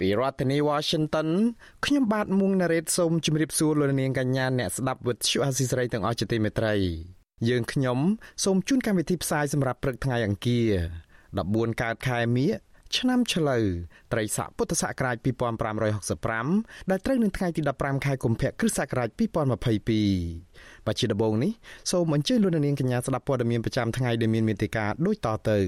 ពីរដ្ឋធានី Washington ខ្ញុំបាទមុងណារ៉េតសូមជម្រាបសួរលោកនាងកញ្ញាអ្នកស្ដាប់វិទ្យុអាស៊ីសេរីទាំងអស់ជាទីមេត្រី យើងខ្ញុំសូមជូនកម្មវិធីផ្សាយសម្រាប់ព្រឹកថ្ងៃអង្គារ14កើតខែមិញឆ្នាំឆ្លូវត្រីស័កពុទ្ធសករាជ2565ដែលត្រូវនឹងថ្ងៃទី15ខែកុម្ភៈគ្រិស្តសករាជ2022បាទជាដំបូងនេះសូមអញ្ជើញលោកនាងកញ្ញាស្ដាប់ព័ត៌មានប្រចាំថ្ងៃដែលមានមេត្តាដូចតទៅ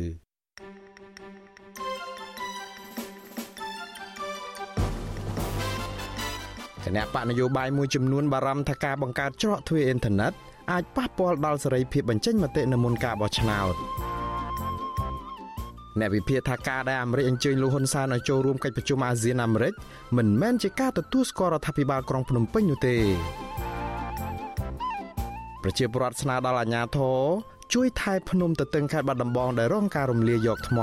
គណៈបកនយោបាយមួយចំនួនបារម្ភថាការបង្កើតច្រកទ្វារអ៊ីនធឺណិតអាចប៉ះពាល់ដល់សេរីភាពបញ្ចេញមតិនៅមុនការបោះឆ្នោតអ្នកវិភាគថាការដែលអាមេរិកអញ្ជើញលោកហ៊ុនសែនឲ្យចូលរួមកិច្ចប្រជុំអាស៊ានអាមេរិកមិនមែនជាការទទួលស្គាល់រដ្ឋាភិបាលក្រុងភ្នំពេញនោះទេប្រជាពលរដ្ឋស្នើដល់អាជ្ញាធរជួយថែភ្នំទទឹងខេត្តបាត់ដំបងដែលរងការរំលាយយកថ្ម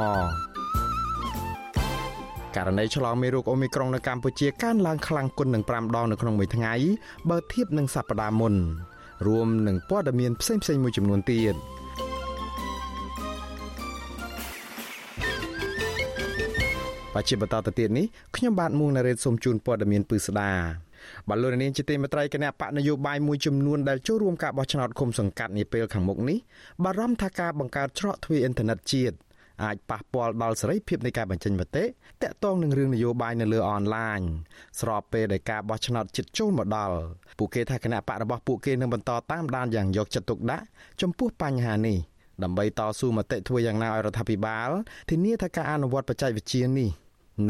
ករណីឆ្លងមេរោគអូមីក្រុងនៅកម្ពុជាកើនឡើងខ្លាំងគុណនឹង5ដងនៅក្នុងមួយថ្ងៃបើធៀបនឹងសប្តាហ៍មុន រួមនឹងព័ត៌មានផ្សេងៗមួយចំនួនទៀតបច្ចុប្បន្នតទៅទៀតនេះខ្ញុំបាទមួងណារ៉េតសូមជូនព័ត៌មានពឺស្ដាបលរនាងជាទីមេត្រីគណៈបកនយោបាយមួយចំនួនដែលចូលរួមការបោះឆ្នោតឃុំសង្កាត់នាពេលខាងមុខនេះបារម្ភថាការបង្កើតច្រកទ្វារអ៊ីនធឺណិតជាតិ អាចប៉ះពាល់ដល់សេរីភាពនៃការបញ្ចេញមតិតាក់ទងនឹងរឿងនយោបាយនៅលើអនឡាញស្របពេលដែលការបោះឆ្នោតជិតចូលមកដល់ពួកគេថាគណៈបករបស់ពួកគេនឹងបន្តតាមដានយ៉ាងយកចិត្តទុកដាក់ចំពោះបញ្ហានេះដើម្បីតស៊ូមតិធ្វើយ៉ាងណាឲ្យរដ្ឋាភិបាលធានាថាការអនុវត្តបច្ចេកវិទ្យានេះ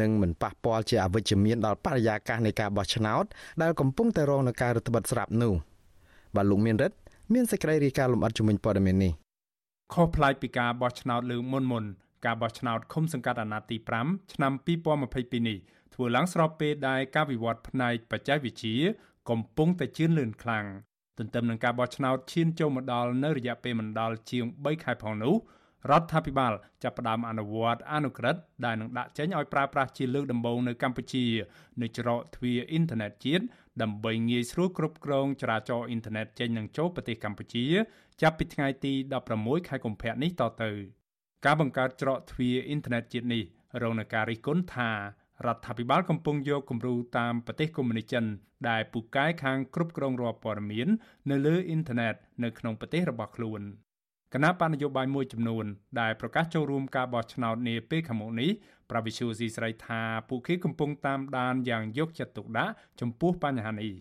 នឹងមិនប៉ះពាល់ជាអវិជ្ជមានដល់បរិយាកាសនៃការបោះឆ្នោតដែលកំពុងតែរងនឹងការរឹតបន្តឹងស្រាប់នោះបាទលោកមានរិទ្ធមានសេចក្តីរាយការណ៍លម្អិតជំនាញព័ត៌មាននេះ ខុសប្លែកពីការបោះឆ្នោតលើមុនមុនការបោះឆ្នោតឃុំសង្កាត់អាណត្តិទី5ឆ្នាំ2022នេះធ្វើឡើងស្របពេលដែលការវិវត្តផ្នែកបច្ចេកវិទ្យាកំពុងតែជឿនលឿនខ្លាំងទន្ទឹមនឹងការបោះឆ្នោតឈានចូលមកដល់នៅរយៈពេលមិនដល់ជាង3ខែផងនោះរដ្ឋាភិបាលចាប់ផ្ដើមអនុវត្តអនុក្រឹត្យដែលនឹងដាក់ចេញឲ្យប្រើប្រាស់ជាលើកដំបូងនៅកម្ពុជា នៅច្រកទ្វារអ៊ីនធឺណិតជាតិ ដើម្បីងាយស្រួលគ្រប់គ្រងចរាចរណ៍អ៊ីនធឺណិតចេញនិងចូលប្រទេសកម្ពុជា ចាប់ពីថ្ងៃទី16ខែកុម្ភៈនេះតទៅការបង្កើតច្រកទ្វារអ៊ីនធឺណិតជាតិនេះរងនឹងការរិះគន់ថារដ្ឋាភិបាលកំពុងយកគំរូតាមប្រទេសកុម្មុយនីសចិនដែលពូកែខាងគ្រប់គ្រងរាល់ព័ត៌មាន នៅលើអ៊ីនធឺណិតនៅក្នុងប្រទេសរបស់ខ្លួនគណៈបណ្ឌនយោបាយមួយចំនួនដែលប្រកាសចូលរួមការបោះឆ្នោតនាពេលខាងមុខនេះ ប្រវិសុយស៊ីស្រីថាពួកគេកំពុងតាមដានយ៉ាងយកចិត្តទុកដាក់ចំពោះបញ្ហានេះ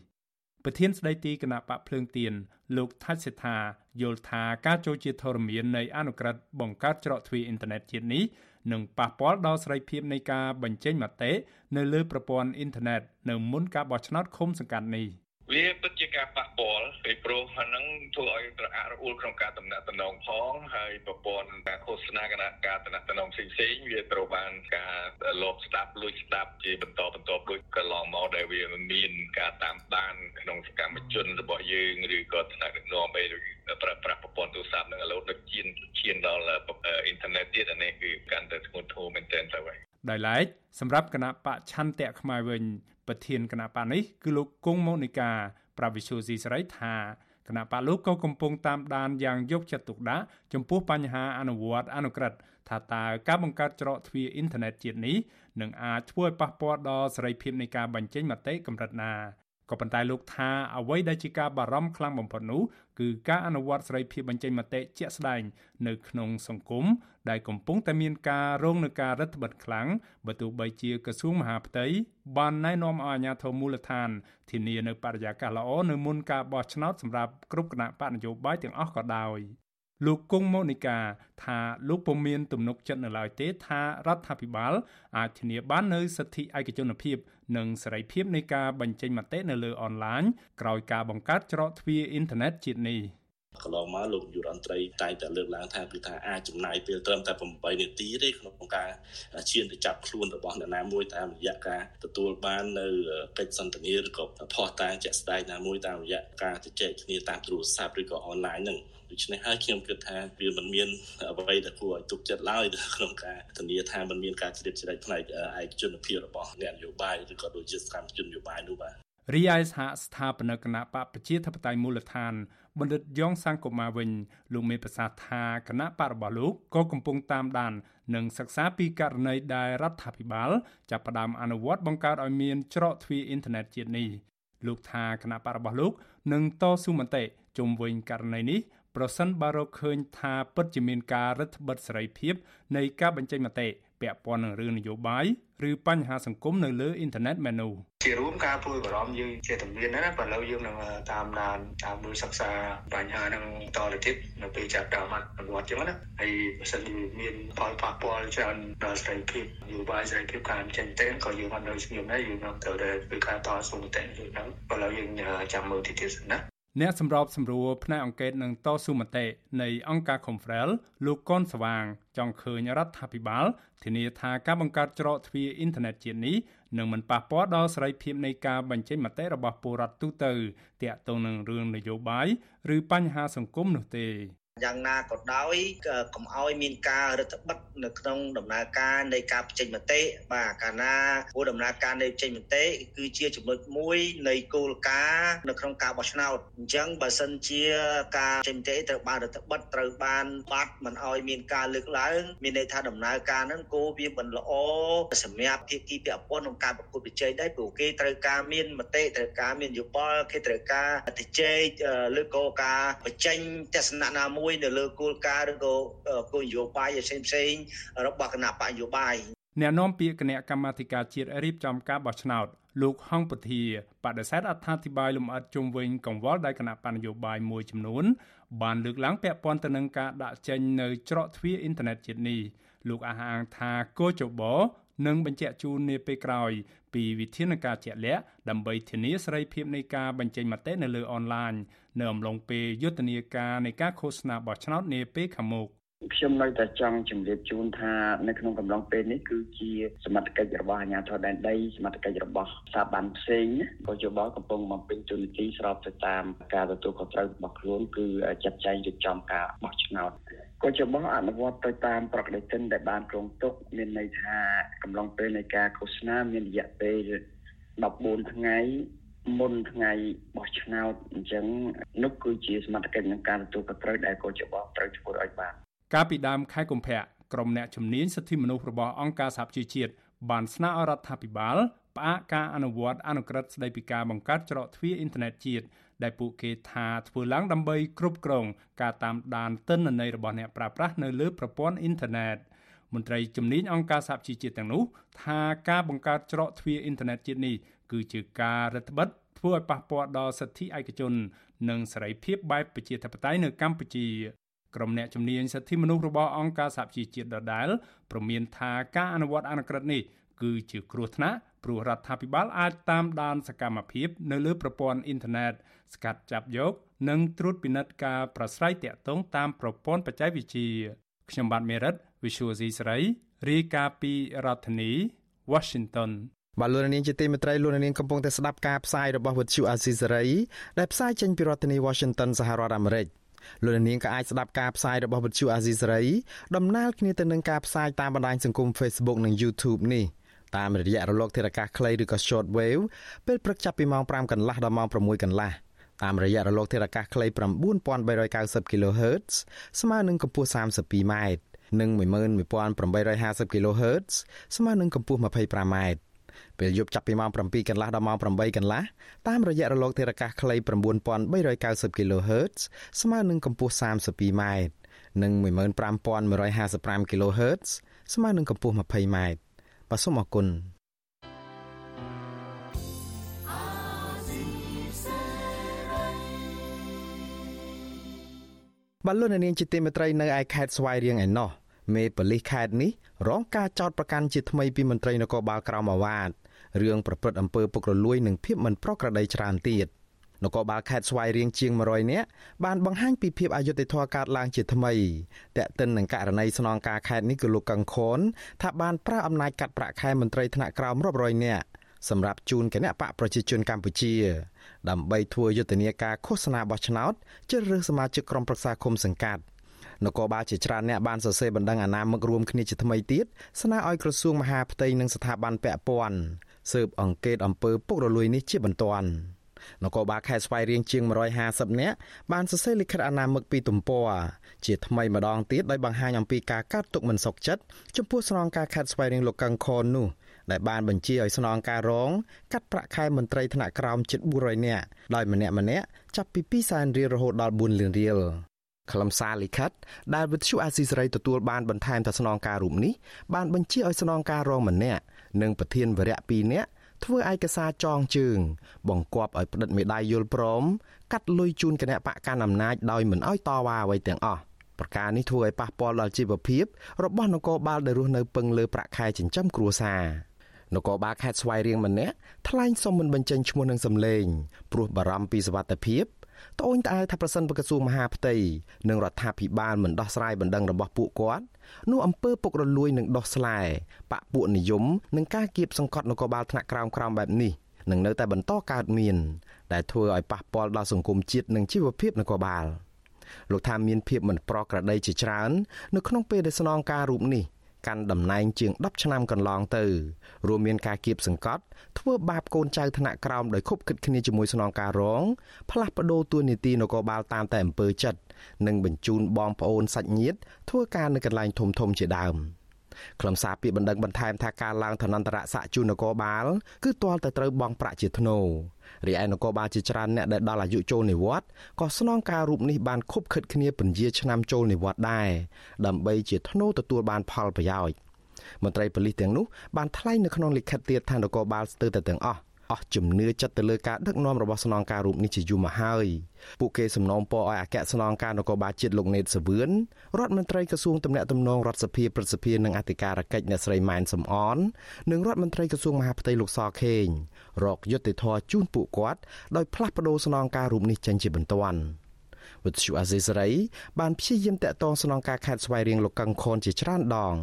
ប្រធានស្ដីទីគណៈបកភ្លើងទៀនលោកថាច់សេដ្ឋាយល់ថាការចូលជាធរមាននៃអនុក្រឹត្យបង្កើតច្រកទ្វារអ៊ីនធឺណិតជាតិនេះនឹងប៉ះពាល់ដល់សេរីភាពនៃការបញ្ចេញមតិនៅលើប្រព័ន្ធអ៊ីនធឺណិតនៅមុនការបោះឆ្នោតឃុំសង្កាត់នេះ វាពិតជាការប៉ះពាល់ពីព្រោះហ្នឹងធ្វើឲ្យប្រអាក់រអួលក្នុងការតំណាក់តំណងផងហើយប្រព័ន្ធការឃោសនាគណៈការតំណាក់តំណងផ្សេងៗវាត្រូវបានការលបស្ដាប់លួចស្ដាប់ជាបន្តបន្តដូចកន្លងមកដែលវាមានការតាមដានក្នុងសកម្មជនរបស់យើងឬក៏ថ្នាក់ដឹកនាំអីប្រើប្រាស់ប្រព័ន្ធទូរស័ព្ទនឹងឥឡូវដឹកជៀនឈានដល់អ៊ីនធឺណិតទៀតអានេះគឺកាន់តែធ្ងន់ធ្ងរមែនទែនទៅហើយដោយឡែកសម្រាប់គណៈបកឆន្ទៈខ្មែរវិញ ប្រធានគណៈបកនេះគឺលោកគង់ម៉ូនីកាប្រាវិសុយស៊ីសេរីថាគណៈបកលោកក៏កំពុងតាមដានយ៉ាងយកចិត្តទុកដាក់ចំពោះបញ្ហាអនុវត្តអនុក្រឹត្យថាតើការបង្កើតច្រកទ្វារអ៊ីនធឺណិតជាតិនេះនឹងអាចធ្វើឲ្យប៉ះពាល់ដល់សេរីភាពនៃការបញ្ចេញមតិកម្រិតណា ក៏ប៉ុន្តែលោកថាអ្វីដែលជាការបារម្ភខ្លាំងបំផុតនោះគឺការអនុវត្តសេរីភាពបញ្ចេញមតិជាក់ស្ដែងនៅក្នុងសង្គមដែលកំពុងតែមានការរងនឹងការរឹតបន្តឹងខ្លាំងបើទោះបីជាក្រសួងមហាផ្ទៃបានណែនាំឲ្យអាជ្ញាធរមូលដ្ឋានធានានៅបរិយាកាសល្អនៅមុនការបោះឆ្នោតសម្រាប់គ្រប់គណៈបកនយោបាយទាំងអស់ក៏ដោយ លោកគង់ម៉ូនីកាថាលោកពុំមានទំនុកចិត្តនៅឡើយទេថារដ្ឋាភិបាលអាចធានាបាននូវសិទ្ធិឯកជនភាព និងសេរីភាពនៃការបញ្ចេញមតិនៅលើអនឡាញក្រោយការបង្កើតច្រកទ្វារអ៊ីនធឺណិតជាតិនេះកន្លងមកលោកយុរដ្ឋមន្ត្រីតែងតែលើកឡើងថាគឺថាអាចចំណាយពេលត្រឹមតែ8នាទីទេក្នុងការឈានទៅចាប់ខ្លួនរបស់អ្នកណាមួយតាមរយៈការទទួលបាននៅកិច្ចសន្ទនាឬក៏ផុសតាងជាក់ស្ដែងណាមួយតាមរយៈការជជែកគ្នាតាមទូរស័ព្ទឬក៏អនឡាញហ្នឹង ដូច្នេះហើយខ្ញុំគិតថាវាមិនមានអ្វីដែលគួរឲ្យទុកចិត្តឡើយក្នុងការធានាថាมันមានការជ្រៀតជ្រែកផ្នែកឯកជនភាពរបស់អ្នកនយោបាយឬក៏ដូចជាសកម្មជននយោបាយនោះបាទរីឯសហស្ថាបនិកគណៈបកប្រជាធិបតេយ្យមូលដ្ឋានបណ្ឌិតយ៉ងសង្គមាវិញលោកមានប្រសាសន៍ថាគណៈបករបស់លោកក៏កំពុងតាមដាន និងសិក្សាពីករណីដែលរដ្ឋាភិបាលចាប់ផ្ដើមអនុវត្តបង្កើតឲ្យមានច្រកទ្វារអ៊ីនធឺណិតជាតិនេះលោកថាគណៈបករបស់លោកនឹងតស៊ូមតិជុំវិញករណីនេះ ប្រសិនបើរកឃើញថាពិតជាមានការរឹតបន្តឹងសេរីភាពនៃការបញ្ចេញមតិពាក់ព័ន្ធនឹងរឿងនយោបាយឬបញ្ហាសង្គមនៅលើអ៊ីនធឺណិតមែននោះជារួមការព្រួយបារម្ភយើងជាទំនៀមណាបើឥឡូវយើងនឹងតាមដានតាមមើលសិក្សាបញ្ហានឹងតទៅទៀតនៅពេលចាប់ដើមអនុវត្តចឹងណាហើយបើសិនជាមានផលប៉ះពាល់ច្រើនដល់សេរីភាពនយោបាយសេរីភាពការចេញទៅក៏យើងអត់នៅស្ងៀមដែរយើងនឹងត្រូវតែធ្វើការតស៊ូមតិយើងហ្នឹងបើឥឡូវយើងចាំមើលទីទៀតសិនណា អ្នកសម្របសម្រួលផ្នែកអង្គការនឹងតស៊ូមតិនៃអង្គការ Confrel លោកកុនស្វាង ចង់ឃើញរដ្ឋាភិបាលធានាថាការបង្កើតច្រកទ្វារអ៊ីនធឺណិតជាតិនេះនឹងមិនប៉ះពាល់ដល់សេរីភាពនៃការបញ្ចេញមតិរបស់ពលរដ្ឋទូទៅទាក់ទងនឹងរឿងនយោបាយឬបញ្ហាសង្គមនោះទេ យ៉ាងណាក៏ដោយកុំឲ្យមានការរដ្ឋបិទនៅក្នុងដំណើរការនៃការបញ្ចេញមតិបាទកាលណាគោលដំណើរការនៃបញ្ចេញមតិគឺជាចំណុចមួយនៃគោលការណ៍នៅក្នុងការបោះឆ្នោតអញ្ចឹងបើសិនជាការចេញមតិត្រូវបានរដ្ឋបិទត្រូវបានបាត់មិនឲ្យមានការលើកឡើងមានន័យថាដំណើរការហ្នឹងគោវាមិនល្អសម្រាប់ភាគីពាក់ព័ន្ធក្នុងការប្រកួតប្រជែងដែរព្រោះគេត្រូវការមានមតិត្រូវការមានយោបល់គេត្រូវការទៅជែកឬក៏ការបញ្ចេញទស្សនៈណាមួយមួយនៅលើគោលការណ៍ឬក៏គោលនយោបាយផ្សេងផ្សេងរបស់គណៈបកនយោបាយអ្នកនាំពាក្យគណៈកម្មាធិការជាតិរៀបចំការបោះឆ្នោតលោកហងពធាបដិសេធអត្ថាធិប្បាយលម្អិតជុំវិញកង្វល់ដែលគណៈបញ្ញយោបាយមួយចំនួនបានលើកឡើងពាក់ព័ន្ធទៅនឹងការដាក់ចេញនៅច្រកទ្វារអ៊ីនធឺណិតជាតិនេះលោកអះអាងថាកោចបនឹងបញ្ជាក់ជូននាពេលក្រោយ ពីវិធានការជាក់លាក់ដើម្បីធានាសេរីភាពនៃការបញ្ចេញមតិនៅលើអនឡាញនៅអំឡុងពេលយុទ្ធនាការនៃការឃោសនាបោះឆ្នោតនាពេលខាងមុខខ្ញុំនៅតែចង់ជម្រាបជូនថានៅក្នុងកំឡុងពេលនេះគឺជាសមត្ថកិច្ចរបស់អាជ្ញាធរដែនដីសមត្ថកិច្ចរបស់ស្ថាប័នផ្សេងក៏យោបល់កំពុងបំពេញទូនាទីស្របទៅតាមការទទួលខុសត្រូវរបស់ខ្លួនគឺចាត់ចែងរៀបចំការបោះឆ្នោត ក៏ជាបោះអនុវត្តទៅតាមប្រកបតិនដែលបានគ្រោងទុកមានន័យថាកំឡុងពេលនៃការឃោសនាមានរយៈពេល14ថ្ងៃមុនថ្ងៃបោះឆ្នោតអញ្ចឹងនោះគឺជាសមត្ថកិច្ចក្នុងការទទួលខុសត្រូវដែលកោចបោះត្រូវធ្វើឲ្យបានកាលពីដើមខែកុម្ភៈក្រុមអ្នកជំនាញសិទ្ធិមនុស្សរបស់អង្គការសហប្រជាជាតិបានស្នើឲ្យរដ្ឋាភិបាលផ្អាកការអនុវត្តអនុក្រឹត្យស្តីពីការបង្កើតច្រកទ្វារអ៊ីនធឺណិតជាតិ ដែលពួកគេថាធ្វើឡើងដើម្បីគ្រប់គ្រងការតាមដានទិន្នន័យរបស់អ្នកប្រើប្រាស់នៅលើប្រព័ន្ធអ៊ីនធឺណិតមន្ត្រីជំនាញអង្គការសហជីវជាតិទាំងនោះថាការបង្កើតច្រកទ្វារអ៊ីនធឺណិតជាតិនេះគឺជាការរដ្ឋបិទធ្វើឲ្យប៉ះពាល់ដល់សិទ្ធិឯកជន និងសេរីភាពបែបប្រជាធិបតេយ្យនៅកម្ពុជាក្រុមអ្នកជំនាញសិទ្ធិមនុស្សរបស់អង្គការសហជីវជាតិដដែលព្រមានថាការអនុវត្តអនុក្រឹត្យនេះគឺជាគ្រោះថ្នាក់ ព្រោះរដ្ឋាភិបាលអាចតាមដានសកម្មភាពនៅលើប្រព័ន្ធអ៊ីនធឺណិតស្កាត់ចាប់យក និងត្រួតពិនិត្យការប្រស្រ័យទាក់ទងតាមប្រព័ន្ធបច្ចេកវិទ្យាខ្ញុំបាទមេរិត Visual C ស្រីរាយការណ៍ពីរដ្ឋធានី Washington បាទលោកនាងជាទីមេត្រីលោកនាងកំពុងតែស្ដាប់ការផ្សាយរបស់វិទ្យុអាស៊ីសេរីដែលផ្សាយចេញពីរដ្ឋធានី Washington សហរដ្ឋអាមេរិកលោកនាងក៏អាចស្ដាប់ការផ្សាយរបស់វិទ្យុអាស៊ីសេរីដំណើរគ្នាទៅនឹងការផ្សាយតាមបណ្ដាញសង្គម Facebook និង YouTube នេះ តាមរយៈរលកធារកាសខ្លីឬក៏ Short Wave ពេលព្រឹកចាប់ពីម៉ោង5កន្លះដល់ម៉ោង6កន្លះតាមរយៈរលកធារកាសខ្លី9390 kHz ស្មើនឹងកម្ពស់ 32m និង11850 kHz ស្មើនឹងកម្ពស់ 25m ពេលយប់ចាប់ពីម៉ោង7កន្លះដល់ម៉ោង8កន្លះតាមរយៈរលកធារកាសខ្លី9390 kHz ស្មើនឹងកម្ពស់ 32m និង15155 kHz ស្មើនឹងកម្ពស់ 20m បាទសូមអរគុណបលូននាងជាទីមេត្រីនៅឯខេត្តស្វាយរៀងឯណោះមេប៉ូលីសខេត្តនេះរងការចោទប្រកាន់ជាថ្មីពីមន្ត្រីនគរបាលក្រមអាវ៉ាតរឿងប្រព្រឹត្តអំពើពុករលួយនិងភាពមិនប្រក្រតីច្រើនទៀត នគរបាលខេត្តស្វាយរៀងជាង100នាក់បានបង្ហាញពីភាពអយុត្តិធម៌កើតឡើងជាថ្មីតែកតិននឹងករណីស្នងការខេត្តនេះគឺលោកកឹងខនថាបានប្រើអំណាចកាត់ប្រាក់ខែមន្ត្រីថ្នាក់ក្រោមរាប់រយនាក់សម្រាប់ជូនគណៈបកប្រជាជនកម្ពុជា ដើម្បីធ្វើយុទ្ធនាការឃោសនាបោះឆ្នោតជ្រើសរើសសមាជិកក្រុមប្រឹក្សាគុំសង្កាត់នគរបាលជាច្រើនអ្នកបានសរសេរបណ្ដឹងអាណាមឹករួមគ្នាជាថ្មីទៀតស្នើឲ្យក្រសួងមហាផ្ទៃនិងស្ថាប័នពាក់ព័ន្ធស៊ើបអង្កេតអំពើពុករលួយនេះជាបន្ទាន់ នគរបាលខេត្តស្វាយរៀងជាង150នាក់បានសរសេរលិខិតអាណាមឹកពីទំព័រជាថ្មីម្ដងទៀតដោយបង្ហាញអំពីការកាត់ទុកមិនសុខចិត្តចំពោះស្នងការខេត្តស្វាយរៀងលោកកឹងខននោះដែលបានបញ្ជាឲ្យស្នងការរងកាត់ប្រាក់ខែមន្ត្រីថ្នាក់ក្រោមជិត400នាក់ដោយម្នាក់ម្នាក់ចាប់ពី2សែនរៀលរហូតដល់4លានរៀលខ្លឹមសារលិខិតដែលវិទ្យុអាស៊ីសេរីទទួលបានបន្ថែមថាស្នងការរូបនេះបានបញ្ជាឲ្យស្នងការរងម្នាក់និងប្រធានវរៈ2នាក់ ធ្វើឯកសារចងជើង បង្គាប់ឲ្យផ្តិតមេដាយយល់ព្រមកាត់លុយជូនគណៈបកកណ្ដាលអំណាចដោយមិនឲ្យតវ៉ាអ្វីទាំងអស់ប្រការនេះធ្វើឲ្យប៉ះពាល់ដល់ជីវភាពរបស់នគរបាលដែលរស់នៅពឹងលើប្រាក់ខែចិញ្ចឹមគ្រួសារនគរបាលខេត្តស្វាយរៀងម្នាក់ថ្លែងសុំមិនបញ្ចេញឈ្មោះនឹងសម្លេងព្រោះបារម្ភពីសុវត្ថិភាព ត្អូញត្អែថាប្រសិនបើក្រសួងមហាផ្ទៃនិងរដ្ឋាភិបាលមិនដោះស្រាយបណ្ដឹងរបស់ពួកគាត់នោះអំពើពុករលួយនឹងដោះស្លែបពពួកនិយមនិងការគៀបសង្កត់នគរបាលថ្នាក់ក្រោមក្រោមបែបនេះនឹងនៅតែបន្តកើតមាន ដែលធ្វើឲ្យប៉ះពាល់ដល់សង្គមជាតិនិងជីវភាពនគរបាលលោកថាមានភាពមិនប្រក្រតីជាច្រើន នៅក្នុងពេលដែលស្នងការរូបនេះ កាន់តំណែងជាង10ឆ្នាំកន្លងទៅរួមមានការគៀបសង្កត់ធ្វើបាបកូនចៅថ្នាក់ក្រោមដោយខົບខិតគ្នាជាមួយស្នងការរងផ្លាស់ប្ដូរទួនាទីនគរបាលតាមតែអំពើចិត្តនិងបញ្ជូនបងប្អូនសាច់ញាតិធ្វើការនៅកន្លែងធំធំជាដើមខ្លឹមសារពាក្យបណ្ដឹងបន្ថែមថាការឡើងឋានន្តរស័ក្តិជូននគរបាលគឺទាល់តែត្រូវបង់ប្រាក់ជាធ្នូ រីឯនគរបាលជាច្រើនអ្នកដែលដល់អាយុចូលនិវត្តន៍ក៏ស្នងការរូបនេះបានខົບខិតគ្នាពន្យាឆ្នាំចូលនិវត្តន៍ដែរដើម្បីជាធ្នូទទួលបានផលប្រយោជន៍មន្ត្រីប៉ូលីសទាំងនោះបានថ្លែងនៅក្នុងលិខិតទៀតថានគរបាលស្ទើរតែទាំងអស់អស់ជំនឿចិត្តទៅលើការដឹកនាំរបស់ស្នងការរូបនេះជាយូរមកហើយពួកគេសំណូមពរឲ្យអគ្គស្នងការនគរបាលជាតិលោកណេតសាវឿនរដ្ឋមន្ត្រីក្រសួងទំនាក់ទំនងរដ្ឋសភាព្រឹទ្ធសភានិងអធិការកិច្ចអ្នកស្រីម៉ែនសំអននិងរដ្ឋមន្ត្រីក្រសួងមហាផ្ទៃលោកសខេង រកយុត្តិធម៌ជូនពួកគាត់ដោយផ្លាស់ប្តូរស្នងការរូបនេះចេញជាបន្ទាន់វិទ្យុអាស៊ីសេរីបានព្យាយាមតាក់ទងស្នងការខេត្តស្វាយរៀងលោកកឹងខនជាច្រើនដង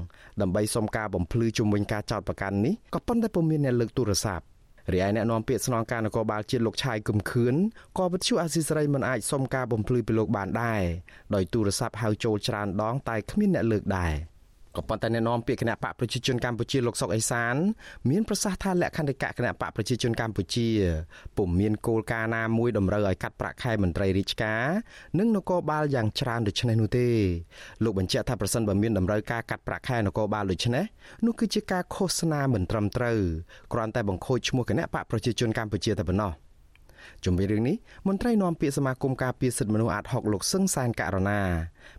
ដើម្បីសុំការបំភ្លឺជំវិញការចោទប្រកាន់នេះក៏ប៉ុន្តែពុំមានអ្នកលើកទូរស័ព្ទរីឯអ្នកនាំពាក្យស្នងការនគរបាលជាតិលោកឆាយគឹមខឿនក៏វិទ្យុអាស៊ីសេរីមិនអាចសុំការបំភ្លឺពីលោកបានដែរដោយទូរស័ព្ទហៅចូលច្រើនដងតែគ្មានអ្នកលើកដែរ។ ក៏ប៉ុន្តែអ្នកនាំពាក្យគណៈបកប្រជាជនកម្ពុជាលោកសុកអេសាន មានប្រសាសន៍ថាលក្ខន្តិកៈគណៈបកប្រជាជនកម្ពុជាពុំមានគោលការណ៍ណាមួយតម្រូវឲ្យកាត់ប្រាក់ខែមន្ត្រីរាជការនិងនគរបាលយ៉ាងច្រើនដូចនេះនោះទេលោកបញ្ជាក់ថាប្រសិនបើមានតម្រូវការកាត់ប្រាក់ខែនគរបាលដូចនេះនោះគឺជាការឃោសនាមិនត្រឹមត្រូវគ្រាន់តែបង្ខូចឈ្មោះគណៈបកប្រជាជនកម្ពុជាតែប៉ុណ្ណោះ។ ជំវិញរឿងនេះមន្ត្រីនាំពាក្យសមាគមការពារសិទ្ធិមនុស្សអាត60លោកសឹងសានករណា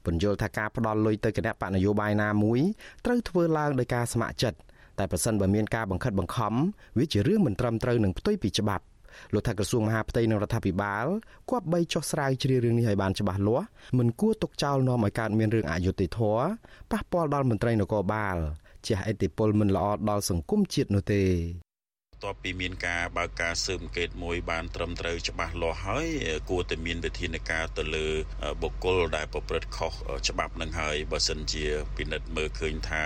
ពន្យល់ថាការផ្ដល់លុយទៅគណៈបកនយោបាយណាមួយត្រូវធ្វើឡើងដោយការស្ម័គ្រចិត្តតែប្រសិនបើមានការបង្ខិតបង្ខំវាជារឿងមិនត្រឹមត្រូវនឹងផ្ទុយពីច្បាប់លោកថាក្រសួងមហាផ្ទៃនិងរដ្ឋាភិបាលគប្បីចុះស្រាវជ្រាវរឿងនេះឲ្យបានច្បាស់លាស់មិនគួរទុកចោលនាំឲ្យកើតមានរឿងអយុត្តិធម៌ប៉ះពាល់ដល់មន្ត្រីនគរបាលជះឥទ្ធិពលមិនល្អដល់សង្គមជាតិនោះទេ បន្ទាប់ពីមានការបើកការស៊ើបអង្កេតមួយបានត្រឹមត្រូវច្បាស់លាស់ហើយគួរតែមានវិធានការទៅលើបុគ្គលដែលប្រព្រឹត្តខុសច្បាប់នឹងហើយបើសិនជាពិនិត្យមើលឃើញថា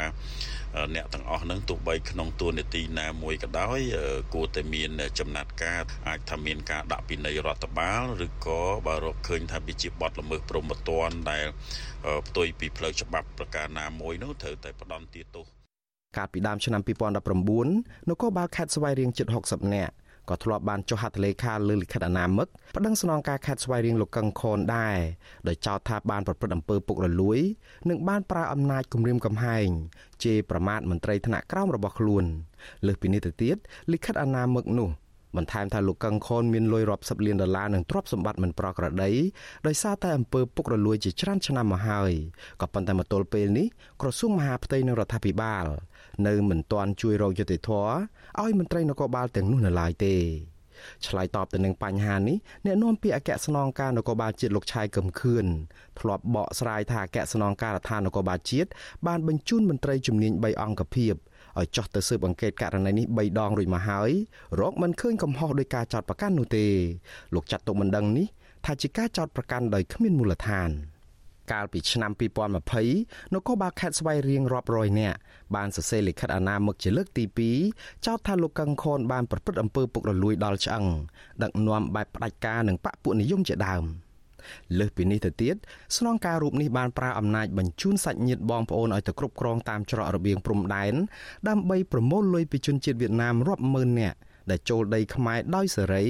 អ្នកទាំងអស់នឹងទោះបីក្នុងទួនាទីណាមួយក៏ដោយគួរតែមានចំណាត់ការអាចថាមានការដាក់ពិន័យរដ្ឋបាលឬក៏បើរកឃើញថាវាជាបទល្មើសព្រហ្មទណ្ឌដែលផ្ទុយពីផ្លូវច្បាប់ប្រការណាមួយនោះត្រូវតែផ្ដន់ទាទោស កាលពីដើមឆ្នាំ2019នគរបាលខេត្តស្វាយរៀងជិត60នាក់ក៏ធ្លាប់បានចុះហត្ថលេខាលើលិខិតអនាមិកប្តឹងស្នងការខេត្តស្វាយរៀងលោកកឹងខនដែរដោយចោទថាបានប្រព្រឹត្តអំពើពុករលួយ និងបានប្រើអំណាចគំរាមកំហែងជេរប្រមាថមន្ត្រីថ្នាក់ក្រោមរបស់ខ្លួនលើសពីនេះទៅទៀតលិខិតអនាមិកនោះបន្ថែមថាលោកកឹងខនមានលុយរាប់សិបលានដុល្លារនិងទ្រព្យសម្បត្តិមិនប្រក្រតីដោយសារតែអំពើពុករលួយជាច្រើនឆ្នាំមកហើយក៏ប៉ុន្តែមកទល់ពេលនេះក្រសួងមហាផ្ទៃនិងរដ្ឋាភិបាល នៅមិនទាន់ជួយរកយុត្តិធម៌ឲ្យមន្ត្រីនគរបាលទាំងនោះនៅឡើយទេឆ្លើយតបទៅនឹងបញ្ហានេះអ្នកនាំពាក្យអគ្គស្នងការនគរបាលជាតិលោកឆាយកឹមខឿនធ្លាប់បកស្រាយថាអគ្គស្នងការដ្ឋាននគរបាលជាតិបានបញ្ជូនមន្ត្រីជំនាញ3អង្គភាពឲ្យចោះទៅស៊ើបអង្កេតករណីនេះ3ដងរួចមកហើយរកមិនឃើញកំហុសដោយការចោទប្រកាន់នោះទេលោកចាត់ទុកមិនដឹងនេះថាជាការចោទប្រកាន់ដោយគ្មានមូលដ្ឋាន កាលពីឆ្នាំ2020នគរបាលខេត្តស្វាយរៀងរាប់រយនាក់បានសរសេរលិខិតអាណាមឹកជាលើកទី2ចោទថាលោកកឹងខនបានប្រព្រឹត្តអំពើពុករលួយដល់ឆ្អឹងដឹកនាំបែបផ្ដាច់ការនិងបកពួកនិយមជាដើមលើសពីនេះទៅទៀតស្នងការរូបនេះបានប្រើអំណាចបញ្ជូនសាច់ញាតិបងប្អូនឲ្យទៅគ្រប់គ្រងតាមច្រករបៀងព្រំដែនដើម្បីប្រមូលលុយពីជនជាតិវៀតណាមរាប់ម៉ឺននាក់ ដែលចូលដីខ្មែរដោយសេរី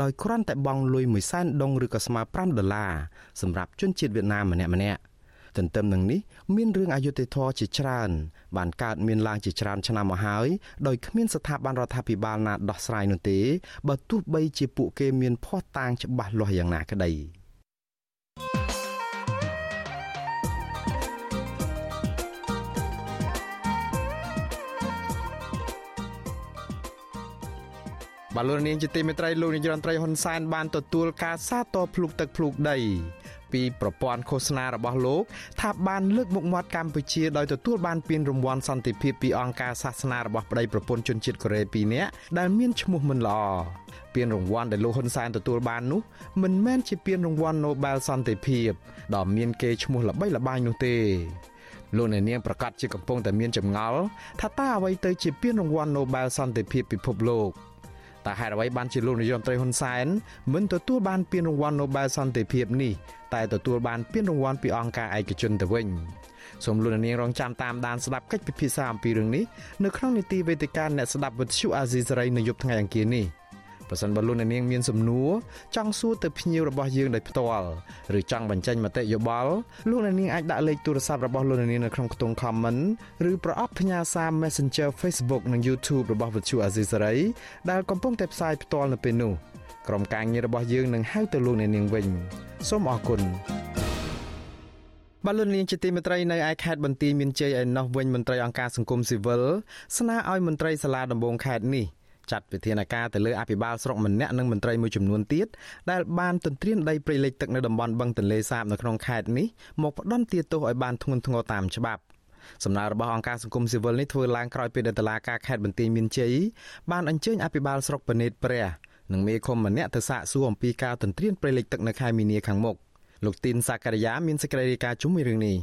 ដោយគ្រាន់តែបង់លុយ1សែនដុងឬក៏ស្មើ5ដុល្លារសម្រាប់ជនជាតិវៀតណាមម្នាក់ម្នាក់ទន្ទឹមនឹងនេះមានរឿងអយុត្តិធម៌ជាច្រើន បានកើតមានឡើងជាច្រើនឆ្នាំមកហើយដោយគ្មានស្ថាប័នរដ្ឋាភិបាលណាដោះស្រាយនោះទេបើទោះបីជាពួកគេមានភ័ស្តុតាងច្បាស់លាស់យ៉ាងណាក្តី។ បាទលោកនាងជាទីមេត្រីលោកនាយរដ្ឋមន្ត្រីហ៊ុនសែនបានទទួលការសាទរភ្លុកទឹកភ្លុកដី ពីប្រព័ន្ធឃោសនារបស់លោក ថាបានលើកមុខមាត់កម្ពុជាដោយទទួលបានពានរង្វាន់សន្តិភាពពីអង្គការសាសនារបស់ប្តីប្រពន្ធជនជាតិកូរ៉េ2នាក់ដែលមានឈ្មោះមិនល្អពានរង្វាន់ដែលលោកហ៊ុនសែនទទួលបាននោះមិនមែនជាពានរង្វាន់ Nobel សន្តិភាពដ៏មានគេឈ្មោះល្បីល្បាញនោះទេលោកអ្នកនាងប្រកាសជាកំពុងតែមានចម្ងល់ថាតើអ្វីទៅជាពានរង្វាន់ Nobel សន្តិភាពពិភពលោក តើហេតុអ្វីបានជាលោកនាយរដ្ឋមន្ត្រីហ៊ុនសែនមិនទទួលបានពានរង្វាន់ Nobel សន្តិភាពនេះតែទទួលបានពានរង្វាន់ពីអង្គការឯកជនទៅវិញសូមលោកនាងរងចាំតាមដានស្ដាប់កិច្ចពិភាក្សាអំពីរឿងនេះនៅក្នុងនីតិវេទិកាអ្នកស្ដាប់វិទ្យុអាស៊ីសេរីនៅយប់ថ្ងៃអង្គារនេះ ប្រសិនបើលោកអ្នកនាងមានសំណួរចង់សួរទៅភ្ញៀវរបស់យើងដោយផ្ទាល់ឬចង់បញ្ចេញមតិយោបល់លោកអ្នកនាងអាចដាក់លេខទូរស័ព្ទរបស់លោកអ្នកនាងនៅក្នុងខ្ទង់ comment ឬប្រអប់ផ្ញើសារ Messenger Facebook និង YouTube របស់ Vuthu Azisari ដែលកំពុងតែផ្សាយផ្ទាល់នៅពេលនេះក្រុមការងាររបស់យើងនឹងហៅទៅលោកអ្នកនាងវិញសូមអរគុណបលូននាងជាទីមេត្រីនៅឯខេត្តបន្ទាយមានជ័យឯណោះវិញមន្ត្រីអង្គការសង្គមស៊ីវិលស្នើឲ្យមន្ត្រីសាលាដំបងខេត្តនេះ ចាត់វិធានការទៅលើអភិបាលស្រុកម្នាក់និងមន្ត្រីមួយចំនួនទៀតដែលបានទន្ទ្រានដីព្រៃលិចទឹកនៅតំបន់បឹងទន្លេសាបនៅក្នុងខេត្តនេះមកផ្ដន់ទាទោសឲ្យបានធ្ងន់ធ្ងរតាមច្បាប់សំណើរបស់អង្គការសង្គមស៊ីវិលនេះធ្វើឡើងក្រោយពេលដែលតុលាការខេត្តបន្ទាយមានជ័យបានអញ្ជើញអភិបាលស្រុកបណេតព្រះនិងមេឃុំម្នាក់ទៅសាកសួរអំពីការទន្ទ្រានព្រៃលិចទឹកនៅខេត្តមីនីខាងមុខលោកទីនសាករិយាមានសេចក្តីរាយការណ៍ជុំវិញរឿងនេះ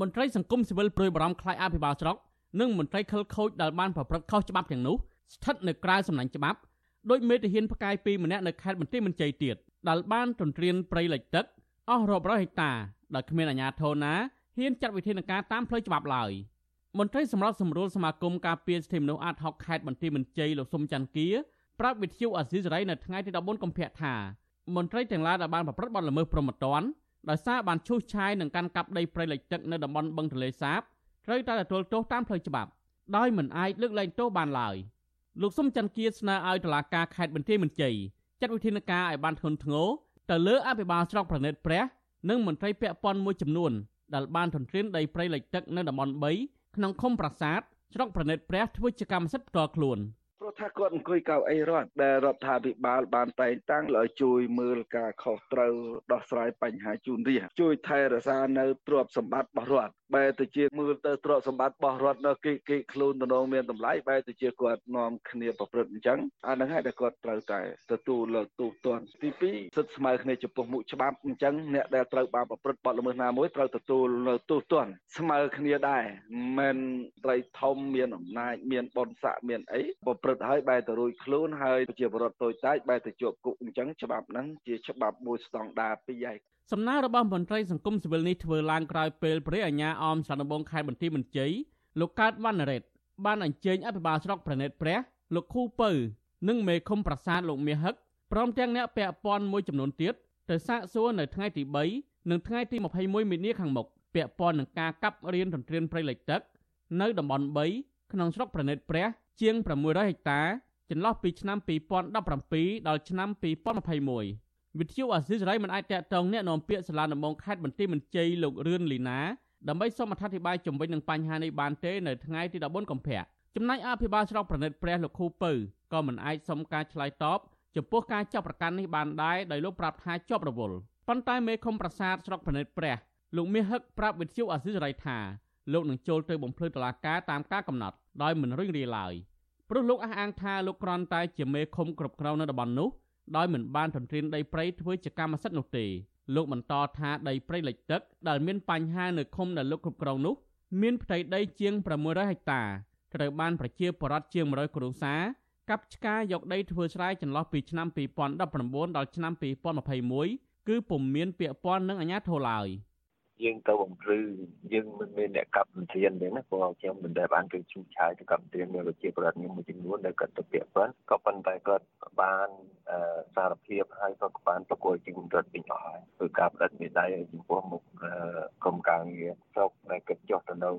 មន្ត្រីសង្គមស៊ីវិលព្រួយបារម្ភខ្លាចអភិបាលស្រុកនិងមន្ត្រីខិលខូចដែលបានប្រព្រឹត្តខុសច្បាប់ទាំងនោះ ស្ថិតនៅក្រៅសំណាញ់ច្បាប់ដោយមេទាហានផ្កាយ2ម្នាក់នៅខេត្តបន្ទាយមានជ័យទៀតដែលបានទន្ទ្រានព្រៃលិចទឹកអស់រាប់រយហិកតាដោយគ្មានអាជ្ញាធរណាហ៊ានចាត់វិធានការតាមផ្លូវច្បាប់ឡើយមន្ត្រីសម្របសម្រួលសមាគមការពារសិទ្ធិមនុស្សអាត6ខេត្តបន្ទាយមានជ័យលោកសុំច័ន្ទគាប្រាប់វិទ្យុអាស៊ីសេរីនៅថ្ងៃទី14កុម្ភៈថាមន្ត្រីទាំងឡាយដែលបានប្រព្រឹត្តបទល្មើសព្រហ្មទណ្ឌដោយសារបានឈូសឆាយនឹងកាន់កាប់ដីព្រៃលិចទឹកនៅតំបន់បឹងទន្លេសាបត្រូវតែទទួលទោសតាមផ្លូវច្បាប់ដោយមិនអាចលើកលែងទោសបានឡើយ។ លោកសុំច័ន្ទគៀស្នើឲ្យតុលាការខេត្តបន្ទាយមានជ័យចាត់វិធានការឲ្យបានធ្ងន់ធ្ងរទៅលើអភិបាលស្រុកប្រណិតព្រះនិងមន្ត្រីពាក់ព័ន្ធមួយចំនួនដែលបានទន្ទ្រានដីព្រៃលិចទឹកនៅតំបន់3ក្នុងឃុំប្រាសាទស្រុកប្រណិតព្រះធ្វើជាកម្មសិទ្ធិផ្ទាល់ខ្លួន។ព្រោះថាគាត់អង្គុយកៅអីរដ្ឋដែលរដ្ឋាភិបាលបានតែងតាំងឲ្យជួយមើលការខុសត្រូវដោះស្រាយបញ្ហាជូនរាជជួយថែរក្សានៅទ្រព្យសម្បត្តិរបស់រដ្ឋ បែរទៅជាមើលទៅទ្រព្យសម្បត្តិរបស់រដ្ឋនៅគេគេខ្លួនតំណងមានតម្លៃបែរទៅជាគាត់នាំគ្នាប្រព្រឹត្តអញ្ចឹងអានឹងហើយដែលគាត់ត្រូវតែទទួលលើទូទាត់ទី2សិទ្ធិស្មើគ្នាចំពោះមុខច្បាប់អញ្ចឹងអ្នកដែលត្រូវបានប្រព្រឹត្តបទល្មើសណាមួយត្រូវទទួលនៅទូទាត់ស្មើគ្នាដែរមិនត្រីធំមានអំណាចមានបនស័កមានអីប្រព្រឹត្តហើយបែរទៅរួចខ្លួនហើយប្រជាពលរដ្ឋតូចតាចបែរទៅជាប់គុកអញ្ចឹងច្បាប់ហ្នឹងជាច្បាប់មួយស្តង់ដារពីរឯង សំណើរបស់មន្ត្រីសង្គមស៊ីវិលនេះធ្វើឡើងក្រោយពេលព្រះអាញាអមសានបងខេត្តបន្ទាយមានជ័យលោកកើតវណ្ណរ៉េតបានអញ្ជើញអភិបាលស្រុកប្រណិតព្រះលោកខូពៅនិងមេឃុំប្រាសាទលោកមាសហឹកព្រមទាំងអ្នកពាក់ព័ន្ធមួយចំនួនទៀតទៅសាកសួរនៅថ្ងៃទី3និងថ្ងៃទី21មីនាខាងមុខពាក់ព័ន្ធនឹងការកាប់រៀនទន្ទ្រានព្រៃលិចទឹក នៅតំបន់3ក្នុងស្រុកប្រណិតព្រះ ជាង600ហិកតាចន្លោះពីឆ្នាំ2017ដល់ឆ្នាំ2021 វិទ្យុអាស៊ីសេរីមិនអាចតាក់ទងអ្នកនាំពាក្យសាលាដំបងខេត្តបន្ទាយមានជ័យលោករឿនលីណាដើម្បីសូមអធិប្បាយជំវិញនឹងបញ្ហានេះបានទេនៅថ្ងៃទី14កុម្ភៈចំណែកអភិបាលស្រុកប្រណិតព្រះលោកខូពៅក៏មិនអាចសុំការឆ្លើយតបចំពោះការចាប់ប្រកាន់នេះបានដែរដោយលោកប្រាប់ថាជាប់រវល់ប៉ុន្តែមេឃុំប្រាសាទស្រុកប្រណិតព្រះលោកមាសហឹកប្រាប់វិទ្យុអាស៊ីសេរីថាលោកនឹងចូលទៅបំភ្លឺតុលាការតាមការកំណត់ដោយមិនរុញរាឡើយព្រោះលោកអះអាងថាលោកគ្រាន់តែជាមេឃុំគ្រប់គ្រងនៅតំបន់នោះ ដោយមិនបានទន្ទ្រានដីព្រៃធ្វើជាកម្មសិទ្ធិនោះទេលោកបន្តថាដីព្រៃលិចទឹកដែលមានបញ្ហានៅឃុំដែលលោកគ្រប់គ្រងនោះមានផ្ទៃដីជាង600ហិកតាត្រូវបានប្រជាពលរដ្ឋជាង100គ្រួសារកັບឆ្ការយកដីធ្វើស្រែចន្លោះពីឆ្នាំ2019ដល់ឆ្នាំ2021គឺពុំមានពាក្យព័ន្ធនឹងអាជ្ញាធរឡើយ។ យើងទៅបំភ្លឺយើងមិនមានអ្នកកັບមិនធានទេណាព្រោះខ្ញុំមិនដែលបានទៅជួបឆាយទៅកັບធានមានប្រជាពលរដ្ឋមួយចំនួនដែលគាត់ទៅពាក់ព័ន្ធក៏ប៉ុន្តែគាត់បានសារភាពហើយក៏បានប្រគល់ជារដ្ឋវិញអស់ហើយគឺការបដិមេដៃចំពោះមុខក្រុមការងារស្រុកដែលគាត់ចុះទៅនៅ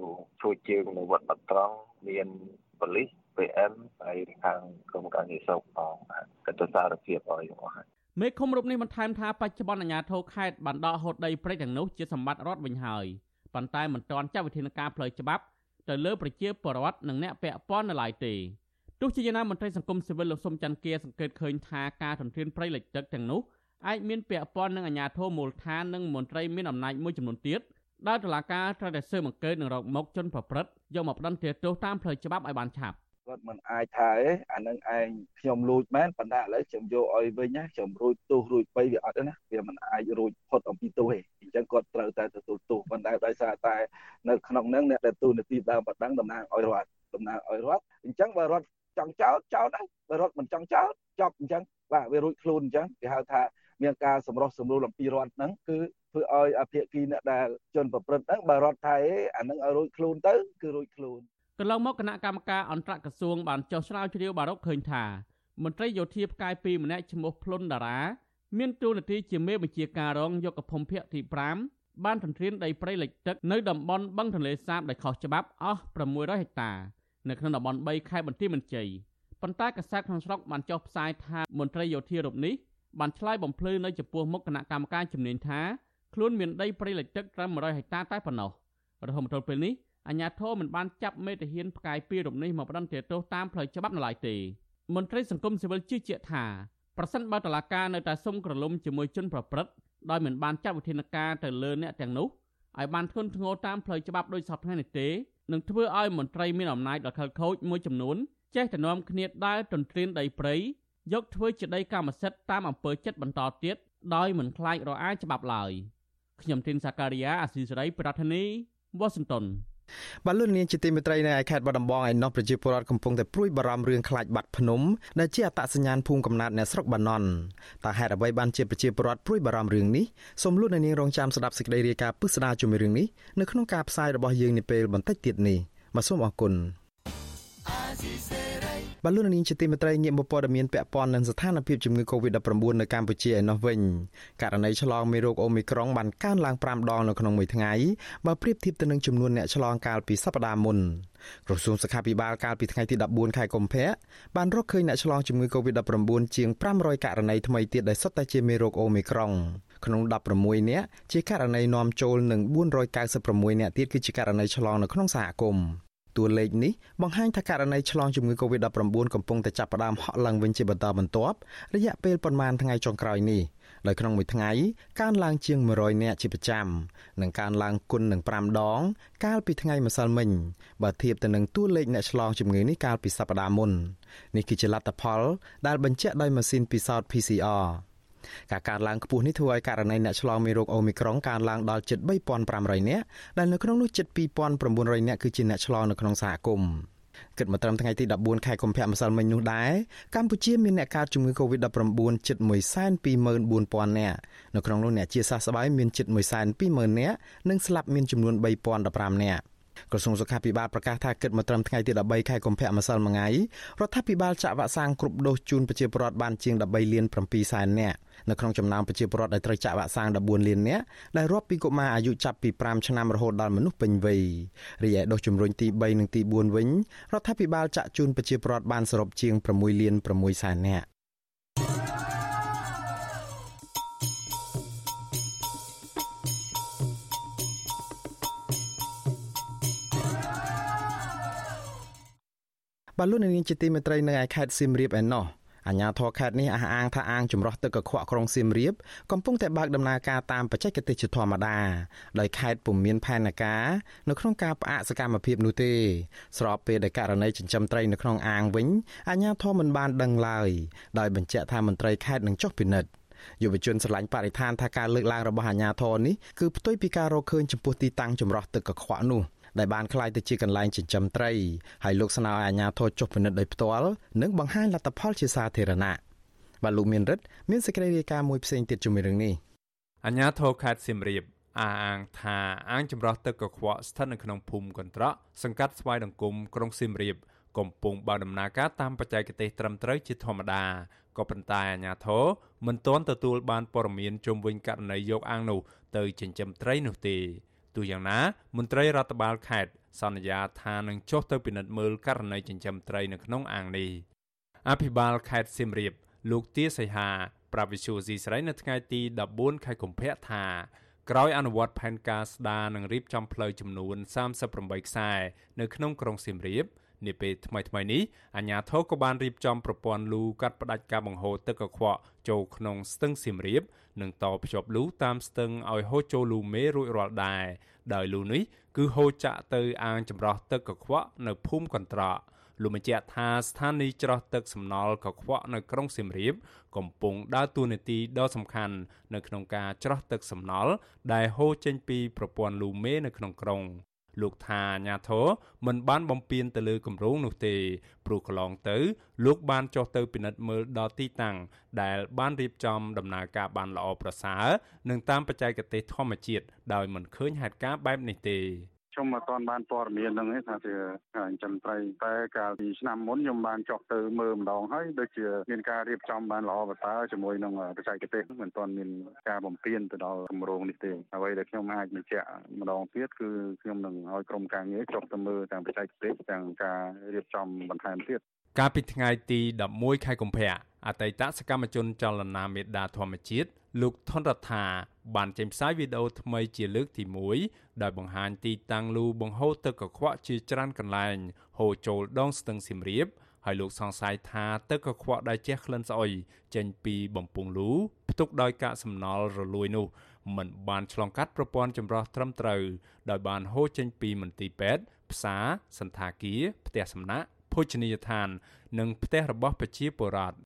ជួយជើងនៅវត្តបាត់ត្រង់មានប៉ូលីស PM ហើយខាងក្រុមការងារស្រុកផងគាត់ទៅសារភាពឲ្យអស់ហើយ មេឃុំរូបនេះបន្ថែមថាបច្ចុប្បន្នអាជ្ញាធរខេត្តបានដកហូតដីព្រៃទាំងនោះជាសម្បត្តិរដ្ឋវិញហើយប៉ុន្តែមិនទាន់ចាត់វិធានការផ្លូវច្បាប់ទៅលើប្រជាពលរដ្ឋនិងអ្នកពាក់ព័ន្ធនៅឡើយទេទោះជាយ៉ាងណាមន្ត្រីសង្គមស៊ីវិលលោកសុំច័ន្ទគាសង្កេតឃើញថាការទន្ទ្រានព្រៃលិចទឹកទាំងនោះអាចមានពាក់ព័ន្ធនឹងអាជ្ញាធរមូលដ្ឋាននិងមន្ត្រីមានអំណាចមួយចំនួនទៀតដែលតុលាការត្រូវតែស៊ើបអង្កេតនិងរកមកជនប្រព្រឹត្តយកមកផ្ដន្ទាទោសតាមផ្លូវច្បាប់ឲ្យបានឆាប់ គាត់មិនអាចថាទេអានឹងឯងខ្ញុំលួចមែនប៉ុន្តែឥឡូវខ្ញុំយកឲ្យវិញណាខ្ញុំរួចទោសរួចបីវាអត់ទេណាវាមិនអាចរួចផុតអំពីទោសទេអញ្ចឹងគាត់ត្រូវតែទទួលទោសប៉ុន្តែដោយសារតែនៅក្នុងនឹងអ្នកដែលទូនាទីដើមបដងតំណាងឲ្យរដ្ឋតំណាងឲ្យរដ្ឋអញ្ចឹងបើរដ្ឋចង់ចោតចោតដែរបើរដ្ឋមិនចង់ចោតចប់អញ្ចឹងបាទវារួចខ្លួនអញ្ចឹងគេហៅថាមានការសម្រុះសម្រួលអំពីរដ្ឋហ្នឹងគឺធ្វើឲ្យអភិគីអ្នកដែលជនប្រព្រឹត្តហ្នឹងបើរដ្ឋថៃអានឹងឲ្យរួចខ្លួនទៅគឺរួចខ្លួន កន្លងមកគណៈកម្មការអន្តរក្រសួងបានចុះស្រាវជ្រាវបារកឃើញថាមន្ត្រីយោធាផ្កាយ2ម្នាក់ឈ្មោះភ្លុនតារា មានតួនាទីជាមេបញ្ជាការរងយកភូមិភាគទី5បានទន្ទ្រានដីព្រៃលិចទឹកនៅតំបន់បឹងទន្លេសាបដែលខុសច្បាប់អស់600ហិកតានៅក្នុងតំបន់3ខេត្តបន្ទាយមានជ័យប៉ុន្តែកាសែតក្នុងស្រុកបានចុះផ្សាយថាមន្ត្រីយោធារូបនេះបានឆ្លើយបំភ្លឺនៅចំពោះមុខគណៈកម្មការជំនាញថាខ្លួនមានដីព្រៃលិចទឹកត្រឹម100ហិកតាតែប៉ុណ្ណោះរហូតមកទល់ពេលនេះ អាជ្ញាធរមិនបានចាប់មេតាហានផ្កាយពីររូបនេះមកផ្ដន្ទាទោសតាមផ្លូវច្បាប់នៅឡើយទេមន្ត្រីសង្គមស៊ីវិលជឿជាក់ថាប្រសិនបើតឡាការនៅតែសុំក្រឡុំជាមួយជនប្រព្រឹត្តដោយមិនបានចាត់វិធានការទៅលើអ្នកទាំងនោះឲ្យបានធ្ងន់ធ្ងរតាមផ្លូវច្បាប់ដោយសពថ្ងៃនេះទេនឹងធ្វើឲ្យមន្ត្រីមានអំណាចដ៏ខិលខូចមួយចំនួនចេះតែនាំគ្នាដើរទន្ទ្រានដីព្រៃយកធ្វើជាដីកម្មសិទ្ធិតាមអំពើចិត្តបន្តទៀតដោយមិនខ្លាចរអាច្បាប់ឡើយខ្ញុំទីនសាការីយ៉ាអាស៊ីសេរីប្រធានីវ៉ាស៊ីនតោន បាទលោកនាងជាទីមេត្រីនៅឯខេត្តបាត់ដំបងឯណោះប្រជាពលរដ្ឋកំពុងតែព្រួយបារម្ភរឿងខ្លាចបាត់ភ្នំដែលជាអត្តសញ្ញាណភូមិកំណើតអ្នកស្រុកបាណន់តើហេតុអ្វីបានជាប្រជាពលរដ្ឋព្រួយបារម្ភរឿងនេះសូមលោកនាងរងចាំស្ដាប់សេចក្តីរាយការណ៍ពិស្ដារជុំរឿងនេះនៅក្នុងការផ្សាយរបស់យើងនាពេលបន្តិចទៀតនេះបាទសូមអរគុណ បលូននាងជាទីមេត្រីងាកមកព័ត៌មានពាក់ព័ន្ធនឹងស្ថានភាពជំងឺ Covid-19 នៅកម្ពុជាឯណោះវិញករណីឆ្លងមេរោគអូមីក្រុងបានកើនឡើង5ដងនៅក្នុងមួយថ្ងៃបើប្រៀបធៀបទៅនឹងចំនួនអ្នកឆ្លងកាលពីសប្តាហ៍មុនក្រសួងសុខាភិបាលកាលពីថ្ងៃទី14ខែកុម្ភៈបានរកឃើញអ្នកឆ្លងជំងឺ Covid-19 ជាង500ករណីថ្មីទៀតដែលសុទ្ធតែជាមេរោគអូមីក្រុងក្នុង16នាក់ជាករណីនាំចូលនិង496នាក់ទៀតគឺជាករណីឆ្លងនៅក្នុងសហគមន៍ តួលេខនេះបង្ហាញថាករណីឆ្លងជំងឺ Covid-19 កំពុងតែចាប់ផ្ដើមហក់ឡើងវិញជាបន្តបន្ទាប់រយៈពេលប្រមាណថ្ងៃចុងក្រោយនេះដោយក្នុងមួយថ្ងៃកើនឡើងជាង100នាក់ជាប្រចាំនិងកើនឡើងគុណនឹង5ដង កាលពីថ្ងៃម្សិលមិញបើធៀបទៅនឹងតួលេខអ្នកឆ្លងជំងឺនេះកាលពីសប្តាហ៍មុននេះគឺជាលទ្ធផលដែលបញ្ជាក់ដោយម៉ាស៊ីនពិសោធន៍ PCR ការកើនឡើងខ្ពស់នេះធ្វើឲ្យករណីអ្នកឆ្លងមេរោគអូមីក្រុងកើនឡើងដល់ជិត3500នាក់ដែលនៅក្នុងនោះជិត2900នាក់គឺជាអ្នកឆ្លងនៅក្នុងសហគមន៍គិតមកត្រឹមថ្ងៃទី14ខែកុម្ភៈម្សិលមិញនោះដែរកម្ពុជាមានអ្នកកើតជំងឺ Covid-19 ជិត124,000នាក់នៅក្នុងនោះអ្នកជាសះស្បើយមានជិត120,000នាក់និងស្លាប់មានចំនួន3015នាក់ ក្រសួងសុខាភិបាលប្រកាសថាគិតមកត្រឹមថ្ងៃទី13ខែកុម្ភៈម្សិលមិញរដ្ឋាភិបាលចាក់វ៉ាក់សាំងគ្រប់ដូសជូនប្រជាពលរដ្ឋបានជាង13លាន7សែននាក់នៅក្នុងចំណោមប្រជាពលរដ្ឋដែលត្រូវចាក់វ៉ាក់សាំង14លាននាក់ដែលរាប់ពីកុមារអាយុចាប់ពី5ឆ្នាំរហូតដល់មនុស្សពេញវ័យរីឯដូសជំរុញទី3និងទី4វិញរដ្ឋាភិបាលចាក់ជូនប្រជាពលរដ្ឋបានសរុបជាង6លាន6សែននាក់ បាទលោកនាងជាទីមេត្រីនៅឯខេត្តសៀមរាបឯណោះអាជ្ញាធរខេត្តនេះអះអាងថាអាងចម្រោះទឹកកខ្វក់ក្រុងសៀមរាបកំពុងតែបើកដំណើរការតាមបច្ចេកទេសជាធម្មតាដោយខេត្តពុំមានផែនការនៅក្នុងការផ្អាកសកម្មភាពនោះទេ ស្របពេលដែលករណីចិញ្ចឹមត្រីនៅក្នុងអាងវិញអាជ្ញាធរមិនបានដឹងឡើយដោយបញ្ជាក់ថាមន្ត្រីខេត្តនឹងចុះពិនិត្យយុវជនស្រឡាញ់បរិស្ថានថាការលើកឡើងរបស់អាជ្ញាធរនេះគឺផ្ទុយពីការរកឃើញចំពោះទីតាំងចម្រោះទឹកកខ្វក់នោះ។ ដែលបានក្លាយទៅជាកន្លែងចិញ្ចឹមត្រីហើយលោកស្នើឲ្យអាជ្ញាធរចុះពិនិត្យដោយផ្ទាល់និងបង្ហាញលទ្ធផលជាសាធារណៈបាទលោកមានរិទ្ធមានសេចក្តីរាយការណ៍មួយផ្សេងទៀតជំរឿងនេះអាជ្ញាធរខេត្តសៀមរាបអះអាងថាអាងចម្រោះទឹកកខ្វក់ស្ថិតនៅក្នុងភូមិកន្ត្រកសង្កាត់ស្វាយដង្គមក្រុងសៀមរាបកំពុងបើកដំណើរការតាមបច្ចេកទេសត្រឹមត្រូវជាធម្មតាក៏ប៉ុន្តែអាជ្ញាធរមិនទាន់ទទួលបានព័ត៌មានជុំវិញករណីយកអាងនោះទៅចិញ្ចឹមត្រីនោះទេ ទោះយ៉ាងណា មន្ត្រីរដ្ឋបាលខេត្តសន្យាថានឹងចុះទៅពិនិត្យមើលករណីចិញ្ចឹមត្រីនៅក្នុងអាងនេះអភិបាលខេត្តសៀមរាប លោកទាសីហាប្រាវិសុស៊ីស្រីនៅថ្ងៃទី14ខែកុម្ភៈថាក្រោយអនុវត្តផែនការស្ដារនិងរៀបចំផ្លូវចំនួន38ខ្សែនៅក្នុងក្រុងសៀមរាប នាពេលថ្មីៗនេះអាជ្ញាធរក៏បានរៀបចំប្រព័ន្ធលូកាត់ផ្តាច់ការបង្ហូរទឹកកខ្វក់ចូលក្នុងស្ទឹងសៀមរាប និងតភ្ជាប់លូតាមស្ទឹងឲ្យហូរចូលលូមេរួចរាល់ដែរដោយលូនេះគឺហូរចាក់ទៅអាងចម្រោះទឹកកខ្វក់នៅភូមិកន្ត្រកលោកបញ្ជាក់ថាស្ថានីយ៍ច្រោះទឹកសំណល់កខ្វក់នៅក្រុងសៀមរាប កំពុងដើរតួនាទីដ៏សំខាន់នៅក្នុងការច្រោះទឹកសំណល់ដែលហូរចេញពីប្រព័ន្ធលូមេនៅក្នុងក្រុង លោកថាអាញាធរមិនបានបំពេញទៅលើគម្រោងនោះទេព្រោះកន្លងទៅ លោកបានចុះទៅពិនិត្យមើលដល់ទីតាំងដែលបានរៀបចំដំណើរការបានល្អប្រសើរនិងតាមបច្ចេកទេសធម្មជាតិដោយមិនឃើញហេតុការណ៍បែបនេះទេ ខ្ញុំអត់ទាន់បានព័ត៌មានហ្នឹងទេថាជាការចិញ្ចឹមត្រីតែកាលពីឆ្នាំមុនខ្ញុំបានចុះទៅមើលម្ដងហើយដូចជាមានការរៀបចំបានល្អប្រសើរជាមួយនឹងបច្ចេកទេសមិនទាន់មានការបំពេញទៅដល់គម្រោងនេះទេអ្វីដែលខ្ញុំអាចបញ្ជាក់ម្ដងទៀតគឺខ្ញុំនឹងឲ្យក្រុមការងារចុះទៅមើលទាំងបច្ចេកទេសទាំងការរៀបចំបន្ថែមទៀត កាលពីថ្ងៃទី11ខែកុម្ភៈអតីតសកម្មជនចលនាមេដាធម្មជាតិលោកថនរដ្ឋាបានចេញផ្សាយវីដេអូថ្មីជាលើកទី1ដោយបង្ហាញទីតាំងលូបង្ហូរទឹកកខ្វក់ជាច្រើនកន្លែងហូរចូលដងស្ទឹងសៀមរាបហើយលោកសង្ស័យថាទឹកកខ្វក់ដែលជះក្លិនស្អុយចេញពីបំពង់លូផ្ទុកដោយកាកសំណល់រលួយនោះមិនបានឆ្លងកាត់ប្រព័ន្ធចម្រោះត្រឹមត្រូវដោយបានហូរចេញពីមន្ទីរពេទ្យផ្សារសន្តាគារផ្ទះសំណាក់ ភោជនីយដ្ឋាន និងផ្ទះរបស់ប្រជាពលរដ្ឋ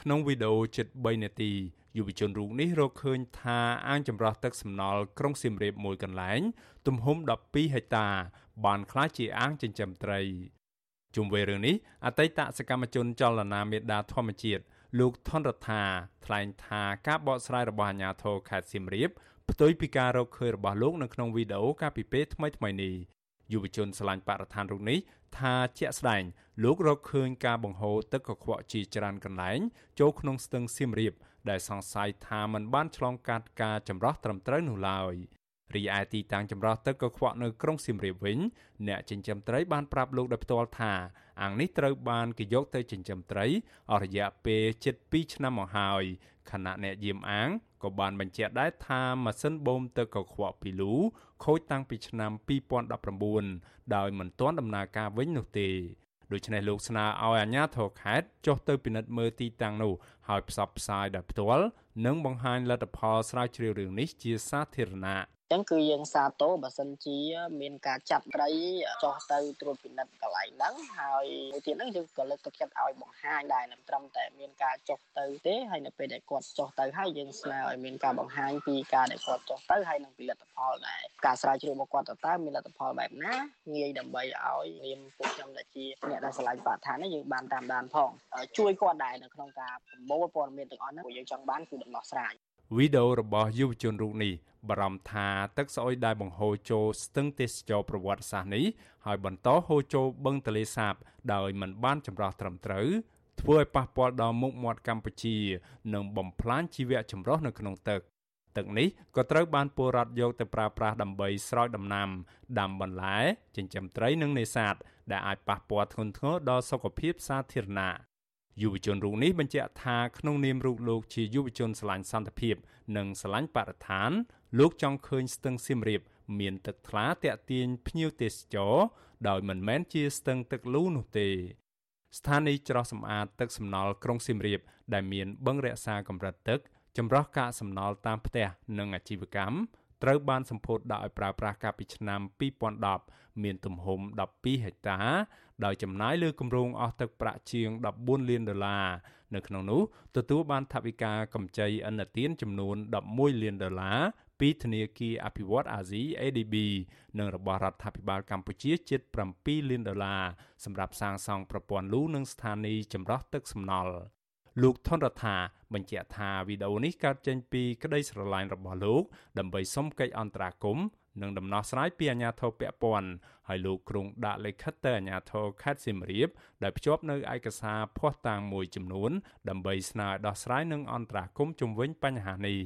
ក្នុងវីដេអូជិត3នាទីយុវជនរូបនេះរកឃើញថាអាងចម្រោះទឹកសំណល់ក្រុងសៀមរាបមួយកន្លែង ទំហំ12ហិកតា បានក្លាយជាអាងចិញ្ចឹមត្រីជុំវិញរឿងនេះអតីតសកម្មជនចលនាមេដាធម្មជាតិលោកថនរដ្ឋាថ្លែងថាការបកស្រាយរបស់អាជ្ញាធរខេត្តសៀមរាបផ្ទុយពីការរកឃើញរបស់លោកនៅក្នុងវីដេអូកាលពីពេលថ្មីៗនេះ យុវជនឆ្លាញ់បរិស្ថានរូបនេះថាជាក់ស្ដែងលោករកឃើញការបង្ហូរទឹកកខ្វក់ជាច្រើនកន្លែងចូលក្នុងស្ទឹងសៀមរាបដែលសង្ស័យថាมันបានឆ្លងកាត់ការចម្រោះត្រឹមត្រូវនោះឡើយ រីឯទីតាំងចម្រោះទឹកកខ្វក់នៅក្រុងសៀមរាបវិញអ្នកចិញ្ចឹមត្រីបានប្រាប់លោកដោយផ្ទាល់ថាអាងនេះត្រូវបានគេយកទៅចិញ្ចឹមត្រីអស់រយៈពេលជិត2ឆ្នាំមកហើយខណៈអ្នកយាមអាងក៏បានបញ្ជាក់ដែរថាម៉ាស៊ីនបូមទឹកកខ្វក់ពីលូខូចតាំងពីឆ្នាំ2019ដោយមិនទាន់ដំណើរការវិញនោះទេដូច្នេះលោកស្នើឲ្យអាជ្ញាធរខេត្តចុះទៅពិនិត្យមើលទីតាំងនោះហើយផ្សព្វផ្សាយដោយផ្ទាល់និងបង្ហាញលទ្ធផលស្រាវជ្រាវរឿងនេះជាសាធារណៈ ចឹងគឺយើងសាទរបើសិនជា មានការចាប់ត្រីចុះទៅត្រួតពិនិត្យកន្លែងហ្នឹងហើយមួយទៀតហ្នឹងយើងក៏លើកទឹកចិត្តឲ្យបង្ហាញដែរមិនត្រឹមតែមានការចុះទៅទេហើយនៅពេលដែលគាត់ចុះទៅហើយយើងស្នើឲ្យមានការបង្ហាញពីការដែលគាត់ចុះទៅហើយនឹងពីលទ្ធផលដែរការស្រាវជ្រាវរបស់គាត់ទៅតើមានលទ្ធផលបែបណាងាយដើម្បីឲ្យនាមពួកខ្ញុំដែលជាអ្នកដែលឆ្លៃបរិស្ថាននេះយើងបានតាមដានផងជួយគាត់ដែរនៅក្នុងការប្រមូលព័ត៌មានទាំងអស់ហ្នឹងពួកយើងចង់បានគឺដំណោះស្រាយ វីដេអូរបស់យុវជនរូបនេះបារម្ភថាទឹកស្អុយដែលបង្ហូរចូលស្ទឹងទេសចរប្រវត្តិសាស្ត្រនេះហើយបន្តហូរចូលបឹងទលេសាប ដោយមិនបានចម្រោះត្រឹមត្រូវធ្វើឲ្យប៉ះពាល់ដល់មុខមាត់កម្ពុជានិងបំផ្លាញជីវៈចម្រុះនៅក្នុងទឹកទឹកនេះក៏ត្រូវបានពលរដ្ឋយកទៅប្រើប្រាស់ដើម្បីស្រោចដំណាំដាំបន្លែចិញ្ចឹមត្រីនិងនេសាទដែលអាចប៉ះពាល់ធ្ងន់ធ្ងរដល់សុខភាពសាធារណៈ យុវជនរូបនេះបញ្ជាក់ថាក្នុងនាមរូបលោកជាយុវជនស្រឡាញ់សន្តិភាព និងស្រឡាញ់បរិស្ថាន លោកចង់ឃើញស្ទឹងសៀមរាប មានទឹកថ្លាតាក់ទាញភ្ញៀវទេសចរដោយមិនមែនជាស្ទឹងទឹកលូនោះទេស្ថានីយ៍ច្រោះសម្អាតទឹកសំណល់ក្រុងសៀមរាប ដែលមានបឹងរក្សាកម្រិតទឹកចម្រោះកាកសំណល់តាមផ្ទះនិងអាជីវកម្មត្រូវបានសម្ពោធដាក់ឲ្យប្រើប្រាស់កាលពីឆ្នាំ2010មានទំហំ12ហិកតា ដោយចំណាយលើគម្រោងអស់ទឹកប្រាក់ជាង14លានដុល្លារនៅក្នុងនោះទទួលបានថវិកាកម្ចីឥណទានចំនួន11លានដុល្លារពីធនាគារអភិវឌ្ឍអាស៊ី ADB និងរបស់រដ្ឋាភិបាលកម្ពុជាជិត7លានដុល្លារសម្រាប់សាងសង់ប្រព័ន្ធលូនិងស្ថានីយ៍ចម្រោះទឹកសំណល់លោកថនរដ្ឋាបញ្ជាក់ថាវីដេអូនេះកើតចេញពីក្តីស្រឡាញ់របស់លោកដើម្បីសុំកិច្ចអន្តរាគមន៍ និងដំណោះស្រាយពីអាជ្ញាធរពាក់ព័ន្ធហើយលោកគ្រងដាក់លិខិតទៅអាជ្ញាធរខេត្តសៀមរាបដែលភ្ជាប់នៅឯកសារភស្តុតាងមួយចំនួន ដើម្បីស្នើដោះស្រាយនិងអន្តរាគមន៍ជំវិញបញ្ហានេះ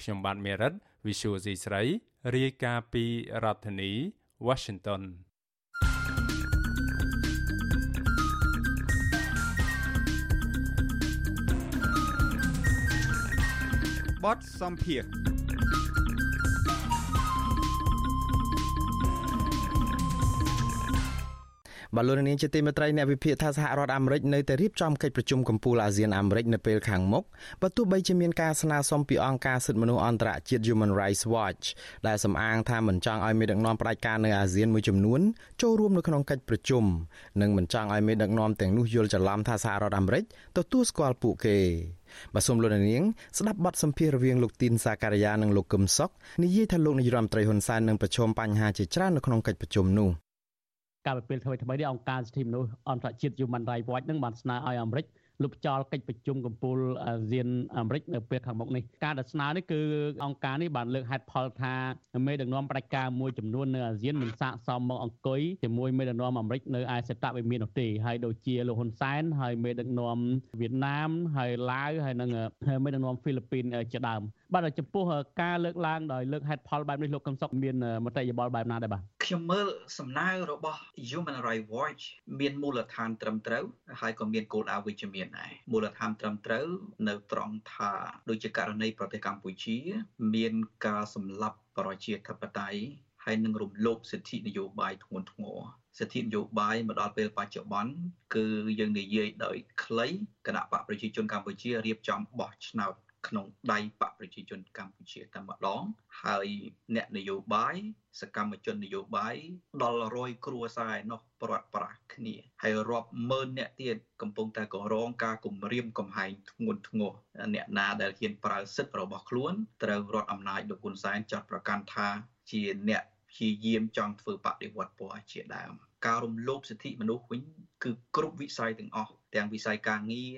ខ្ញុំបាទមេរិត Visual C ស្រីរាយការណ៍ពីរដ្ឋធានី Washington បទសំភារ បលូននាងជាទីមេត្រីអ្នកវិភាគថាសហរដ្ឋអាមេរិកនៅតែរៀបចំកិច្ចប្រជុំកំពូលអាស៊ានអាមេរិកនៅពេលខាងមុខបើទោះបីជាមានការស្នើសុំពីអង្គការសិទ្ធិមនុស្សអន្តរជាតិ Human Rights Watch ដែលសំអាងថាមិនចង់ឲ្យមេដឹកនាំផ្ដាច់ការនៅអាស៊ានមួយចំនួនចូលរួមនៅក្នុងកិច្ចប្រជុំនិងមិនចង់ឲ្យមេដឹកនាំទាំងនោះយល់ច្រឡំថាសហរដ្ឋអាមេរិកទទួលស្គាល់ពួកគេបាទសូមលោកនាងស្ដាប់បទសម្ភាសន៍រវាងលោកទីនសាការីយ៉ានិងលោកកឹមសុខនិយាយថាលោកនាយរដ្ឋមន្ត្រីហ៊ុនសែននឹងប្រឈមបញ្ហាជាច្រើននៅក្នុងកិច្ចប្រជុំនោះ កាលពីពេលថ្មីថ្មីនេះអង្គការសិទ្ធិមនុស្សអន្តរជាតិ Human Rights Watch នឹងបានស្នើឲ្យអាមេរិកលុបចោលកិច្ចប្រជុំកំពូលអាស៊ានអាមេរិកនៅពេលខាងមុខនេះការដែលស្នើនេះគឺអង្គការនេះបានលើកហេតុផលថាមេដឹកនាំផ្ដាច់ការមួយចំនួននៅអាស៊ានមិនស័ក្តិសមមកអង្គុយជាមួយមេដឹកនាំអាមេរិកនៅឯសេតវិមាននោះទេហើយដូចជាលោកហ៊ុនសែនហើយមេដឹកនាំវៀតណាមហើយឡាវហើយនិងមេដឹកនាំហ្វីលីពីនជាដើម បាទចំពោះការលើកឡើងដោយលើកហេតុផលបែបនេះលោកកឹមសុខមានមតិយោបល់បែបណាដែរបាទខ្ញុំមើលសំណើរបស់ Human Rights Watch មានមូលដ្ឋានត្រឹមត្រូវហើយក៏មានគោលដៅវិជ្ជមានដែរមូលដ្ឋានត្រឹមត្រូវនៅត្រង់ថាដូចជាករណីប្រទេសកម្ពុជា មានការសម្លាប់ប្រជាធិបតេយ្យហើយនឹងរំលោភសិទ្ធិនយោបាយធ្ងន់ធ្ងរសិទ្ធិនយោបាយមកដល់ពេលបច្ចុប្បន្នគឺយើងនិយាយដោយ ខ្លីគណៈបកប្រជាជនកម្ពុជារៀបចំបោះឆ្នោត ក្នុងដៃបកប្រជាជនកម្ពុជាតែម្ដង ហើយអ្នកនយោបាយសកម្មជននយោបាយដល់រយគ្រួសារឯនោះព្រាត់ប្រាសគ្នាហើយរាប់ម៉ឺនអ្នកទៀតកំពុងតែក៏រងការគំរាមកំហែងធ្ងន់ធ្ងរអ្នកណាដែលហ៊ានប្រើសិទ្ធិរបស់ខ្លួនត្រូវរដ្ឋអំណាចលោកហ៊ុនសែនចាត់ប្រកាន់ថាជាអ្នកព្យាយាមចង់ធ្វើបដិវត្តពណ៌ជាដើម ការរំលោភសិទ្ធិមនុស្សវិញគឺគ្រប់វិស័យទាំងអស់ទាំងវិស័យការងារ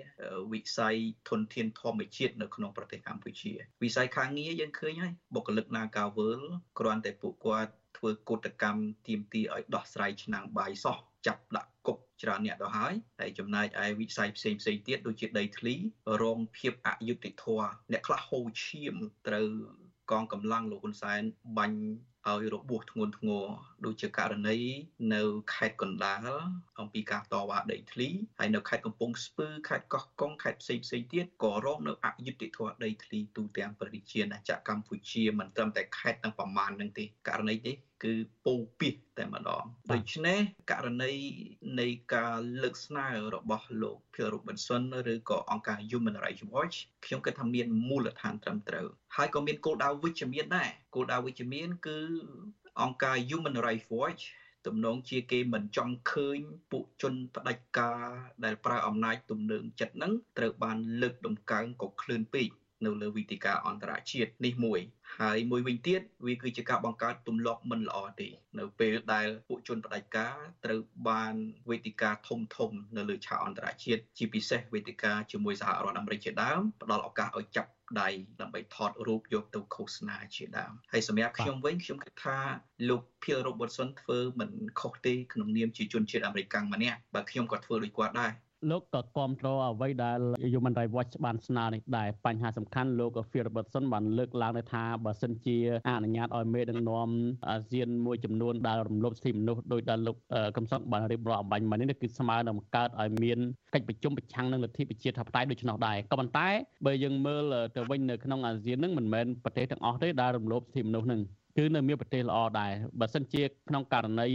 វិស័យធនធានធម្មជាតិនៅក្នុងប្រទេសកម្ពុជា វិស័យការងារយើងឃើញហើយបុគ្គលិក Nagavel គ្រាន់តែពួកគាត់ធ្វើកុតកម្មទាមទារឲ្យដោះស្រាយឆ្នាំងបាយសោះចាប់ដាក់គុកច្រើនអ្នកទៅហើយហើយចំណែកឯវិស័យផ្សេងផ្សេងទៀតដូចជាដីធ្លីរងភាពអយុត្តិធម៌អ្នកខ្លះហូរឈាមត្រូវកងកម្លាំងលោកហ៊ុនសែនបាញ់ ឲ្យរបួសធ្ងន់ធ្ងរដូចជាករណីនៅខេត្តកណ្ដាលអំពីការតវ៉ាដីធ្លីហើយនៅខេត្តកំពង់ស្ពឺខេត្តកោះកុងខេត្តផ្សេងផ្សេងទៀតក៏រងនៅអយុត្តិធម៌ដីធ្លីទូទាំងប្រជាណាចក្រកម្ពុជាមិនត្រឹមតែខេត្តទាំងប្រមាណនឹងទេករណីនេះ គឺពោពីសតែម្ដងដូច្នេះករណីនៃការលើកស្នើរបស់លោក Phil Robinson ឬក៏អង្គការ Human Rights Watch ខ្ញុំគិតថាមានមូលដ្ឋានត្រឹមត្រូវហើយក៏មានគោលដៅវិជ្ជមានដែរគោលដៅវិជ្ជមានគឺអង្គការ Human Rights Watch ទំនងជាគេមិនចង់ឃើញពួកជនផ្ដាច់ការដែលប្រើអំណាចទំនើងចិត្តហ្នឹងត្រូវបានលើកដំកើងក៏ឃ្លឿនពេក នៅលើវិធីការអន្តរជាតិនេះមួយហើយមួយវិញទៀតវាគឺជាការបង្កើតទម្លាប់មិនល្អទេនៅពេលដែលពួកជនផ្ដាច់ការត្រូវបានវេទិកាធំធំនៅលើឆាកអន្តរជាតិជាពិសេសវេទិកាជាមួយសហរដ្ឋអាមេរិកជាដើមផ្ដល់ឱកាសឲ្យចាប់ដៃដើម្បីថតរូបយកទៅឃោសនាជាដើមហើយសម្រាប់ខ្ញុំវិញខ្ញុំគិតថាលោក Phil Robertson ធ្វើមិនខុសទេក្នុងនាមជាជនជាតិអាមេរិកម្នាក់បើខ្ញុំក៏ធ្វើដូចគាត់ដែរ លោកក៏គ្រប់គ្រងអ្វីដែល Human Rights Watch បានស្នើនេះដែរបញ្ហាសំខាន់លោក Phil Robertson បានលើកឡើងថាបើសិនជាអនុញ្ញាតឲ្យមេដឹកនាំអាស៊ានមួយចំនួនដែលរំលោភសិទ្ធិមនុស្សដោយដែលលោកកំសត់បានរៀបរាប់អំបញ្ញមកនេះគឺស្មើនឹងបង្កើតឲ្យមានកិច្ចប្រជុំប្រឆាំងនឹងលទ្ធិប្រជាធិបតេយ្យដូច្នោះដែរក៏ប៉ុន្តែបើយើងមើលទៅវិញនៅក្នុងអាស៊ាននឹងមិនមែនប្រទេសទាំងអស់ទេដែលរំលោភសិទ្ធិមនុស្សនឹងគឺនៅមានប្រទេសល្អដែរបើសិនជាក្នុងករណី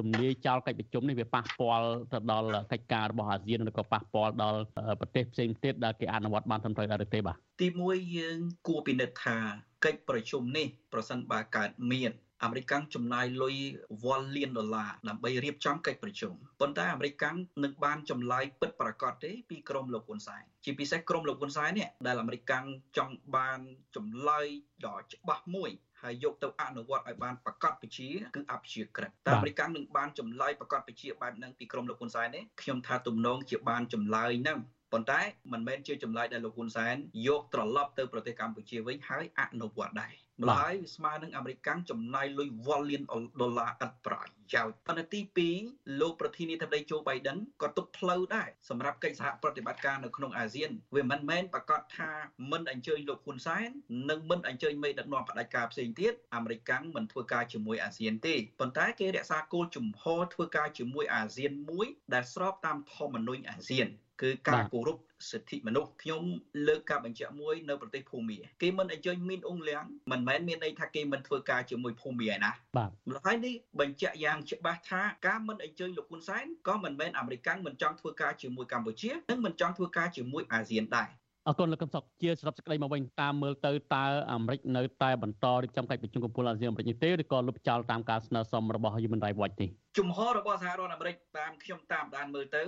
រំលាយចោលកិច្ចប្រជុំនេះវាប៉ះពាល់ទៅដល់កិច្ចការរបស់អាស៊ានឬក៏ប៉ះពាល់ដល់ប្រទេសផ្សេងទៀតដែលគេអនុវត្តបានត្រឹមត្រូវដែរទេបាទទីមួយយើងគួរពិនិត្យថាកិច្ចប្រជុំនេះប្រសិនបើកើតមានអាមេរិកចំណាយលុយវ៉ាល់លានដុល្លារដើម្បីរៀបចំកិច្ចប្រជុំប៉ុន្តែអាមេរិកនឹងបានចម្លើយពិតប្រាកដទេពីក្រមលោកហ៊ុនសែនជាពិសេសក្រមលោកហ៊ុនសែននេះដែលអាមេរិកចង់បានចម្លើយដ៏ច្បាស់មួយ ហើយយកទៅអនុវត្តឲ្យបានប្រកបវិជាគឺអព្យាក្រឹតតែអាមេរិកនឹងបានចម្លើយប្រកបវិជាបែបហ្នឹងពីក្រមលោកហ៊ុនសែននេះខ្ញុំថាទំនងជាបានចម្លើយហ្នឹងប៉ុន្តែមិនមែនជាចម្លើយដែលលោកហ៊ុនសែនយកត្រឡប់ទៅប្រទេសកម្ពុជាវិញហើយអនុវត្តដែរ ម្ល៉េះវាស្មើនឹងអាមេរិកចំណាយលុយវ៉ាល់លានដុល្លារឥតប្រយោជន៍ប៉ុន្តែទី2លោកប្រធានាធិបតីโจ Biden ក៏ទុកផ្លូវដែរសម្រាប់កិច្ចសហប្រតិបត្តិការនៅក្នុងអាស៊ានវាមិនមែនប្រកាសថាមិនអញ្ជើញលោកហ៊ុនសែននិងមិនអញ្ជើញមេដឹកនាំផ្ដាច់ការផ្សេងទៀតអាមេរិកមិនធ្វើការជាមួយអាស៊ានទេប៉ុន្តែគេរក្សាគោលជំហរធ្វើការជាមួយអាស៊ានមួយដែលស្របតាមធម្មនុញ្ញអាស៊ាន គឺការគោរពសិទ្ធិមនុស្សខ្ញុំលើកការបញ្ជាក់មួយនៅប្រទេសភូមាគេមិនអញ្ជើញមីនអ៊ុងលៀងមិនមែនមានន័យថាគេមិនធ្វើការជាមួយភូមាឯណាបាទម្ល៉េះហើយនេះបញ្ជាក់យ៉ាងច្បាស់ថាការមិនអញ្ជើញលោកហ៊ុនសែនក៏មិនមែនអាមេរិកមិនចង់ធ្វើការជាមួយកម្ពុជានិងមិនចង់ធ្វើការជាមួយអាស៊ានដែរ អរគុណលោកកឹមសុខជាសរុបសេចក្តីមកវិញតាមមើលទៅតើអាមេរិកនៅតែបន្តរៀបចំកិច្ចប្រជុំកំពូលអាស៊ានអាមេរិកនេះទេឬក៏លុបចោលតាមការស្នើសុំរបស់ Human Rights Watch ទេជំហររបស់សហរដ្ឋអាមេរិកតាមខ្ញុំតាមដានមើលទៅ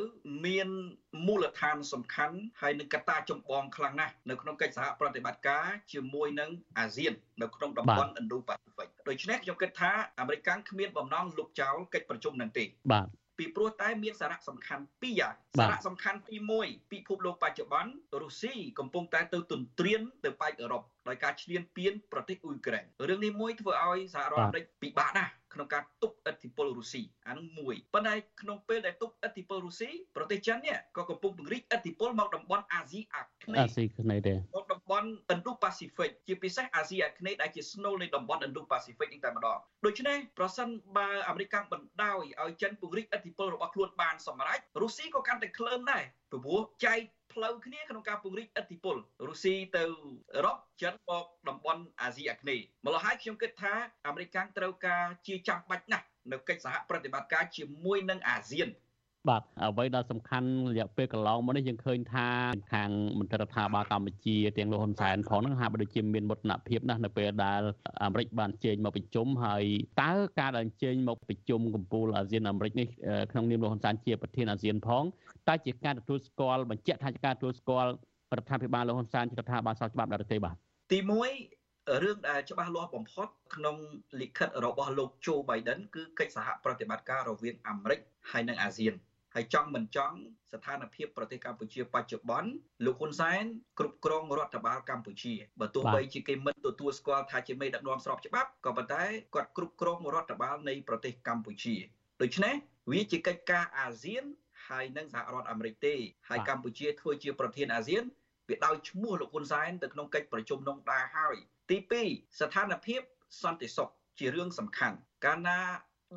មានមូលដ្ឋានសំខាន់ហើយនឹងកត្តាចម្បងខ្លាំងណាស់នៅក្នុងកិច្ចសហប្រតិបត្តិការជាមួយនឹងអាស៊ាននៅក្នុងតំបន់ Indo-Pacific ដូច្នេះខ្ញុំគិតថាអាមេរិកគ្មានបំណងលុបចោលកិច្ចប្រជុំនឹងទេបាទ ពីព្រោះតែមានសារៈសំខាន់ពីរយ៉ាងសារៈសំខាន់ទី1ពិភពលោកបច្ចុប្បន្នរុស្ស៊ីកំពុងតែទៅទន្ទ្រានទៅប៉ែកអឺរ៉ុបដោយការឈ្លានពានប្រទេសអ៊ុយក្រែនរឿងនេះមួយធ្វើឲ្យសហរដ្ឋអាមេរិកពិបាកណាស់ ក្នុងការទប់ឥទ្ធិពលរុស្ស៊ីអានោះមួយប៉ុន្តែក្នុងពេលដែលទប់ឥទ្ធិពលរុស្ស៊ីប្រទេសចិននេះក៏កំពុងពង្រីកឥទ្ធិពលមកតំបន់អាស៊ីអាគ្នេយ៍អាស៊ីគ្នេយ៍ដែរមកតំបន់ Indo-Pacific ជាពិសេសអាស៊ីអាគ្នេយ៍ដែលជាស្នូលនៃតំបន់ Indo-Pacific នេះតែម្ដងដូច្នេះប្រសិនបើអាមេរិកបណ្ដោយឲ្យចិនពង្រីកឥទ្ធិពលរបស់ខ្លួនបានសម្រេចរុស្ស៊ីក៏កាន់តែក្លើមដែរព្រោះចែក ផ្លូវគ្នាក្នុងការពង្រីកឥទ្ធិពលរុស្ស៊ីទៅអឺរ៉ុបចិនមកតំបន់អាស៊ីអាគ្នេយ៍ម្ល៉េះហើយខ្ញុំគិតថាអាមេរិកត្រូវការជាចាំបាច់ណាស់នៅកិច្ចសហប្រតិបត្តិការជាមួយនឹងអាស៊ាន បាទអ្វីដែលសំខាន់រយៈពេលកន្លងមកនេះយើងឃើញថាខាងមន្ត្រីរដ្ឋាភិបាលកម្ពុជាទាំងលោកហ៊ុនសែនផងហ្នឹងហាក់បីដូចជាមានមោទនភាពណាស់នៅពេលដែលអាមេរិកបានជែងមកប្រជុំហើយតើការដែលជែងមកប្រជុំកម្ពុជាអាស៊ានអាមេរិកនេះក្នុងនាមលោកហ៊ុនសែនជាប្រធានអាស៊ានផងតើជាការទទួលស្គាល់បញ្ជាក់ថាជាការទទួលស្គាល់រដ្ឋាភិបាលលោកហ៊ុនសែនជារដ្ឋាភិបាលស្របច្បាប់ដែរទេបាទទី1រឿងដែលច្បាស់លាស់បំផុតក្នុងលិខិតរបស់លោកโจ Biden គឺកិច្ចសហប្រតិបត្តិការរវាងអាមេរិកហើយនិងអាស៊ាន ហើយចង់មិនចង់ស្ថានភាពប្រទេសកម្ពុជាបច្ចុប្បន្នលោកហ៊ុនសែនគ្រប់គ្រងរដ្ឋបាលកម្ពុជាបើទោះបីជាគេមិនទទួលស្គាល់ថាជាមេដឹកនាំស្របច្បាប់ក៏ប៉ុន្តែគាត់គ្រប់គ្រងរដ្ឋបាលនៃប្រទេសកម្ពុជាដូច្នេះវាជាកិច្ចការអាស៊ានហើយនិងសហរដ្ឋអាមេរិកទេហើយកម្ពុជាធ្វើជាប្រធានអាស៊ានវាដោយឈ្មោះលោកហ៊ុនសែនទៅក្នុងកិច្ចប្រជុំនោះដែរហើយទី2ស្ថានភាពសន្តិសុខជារឿងសំខាន់កាលណា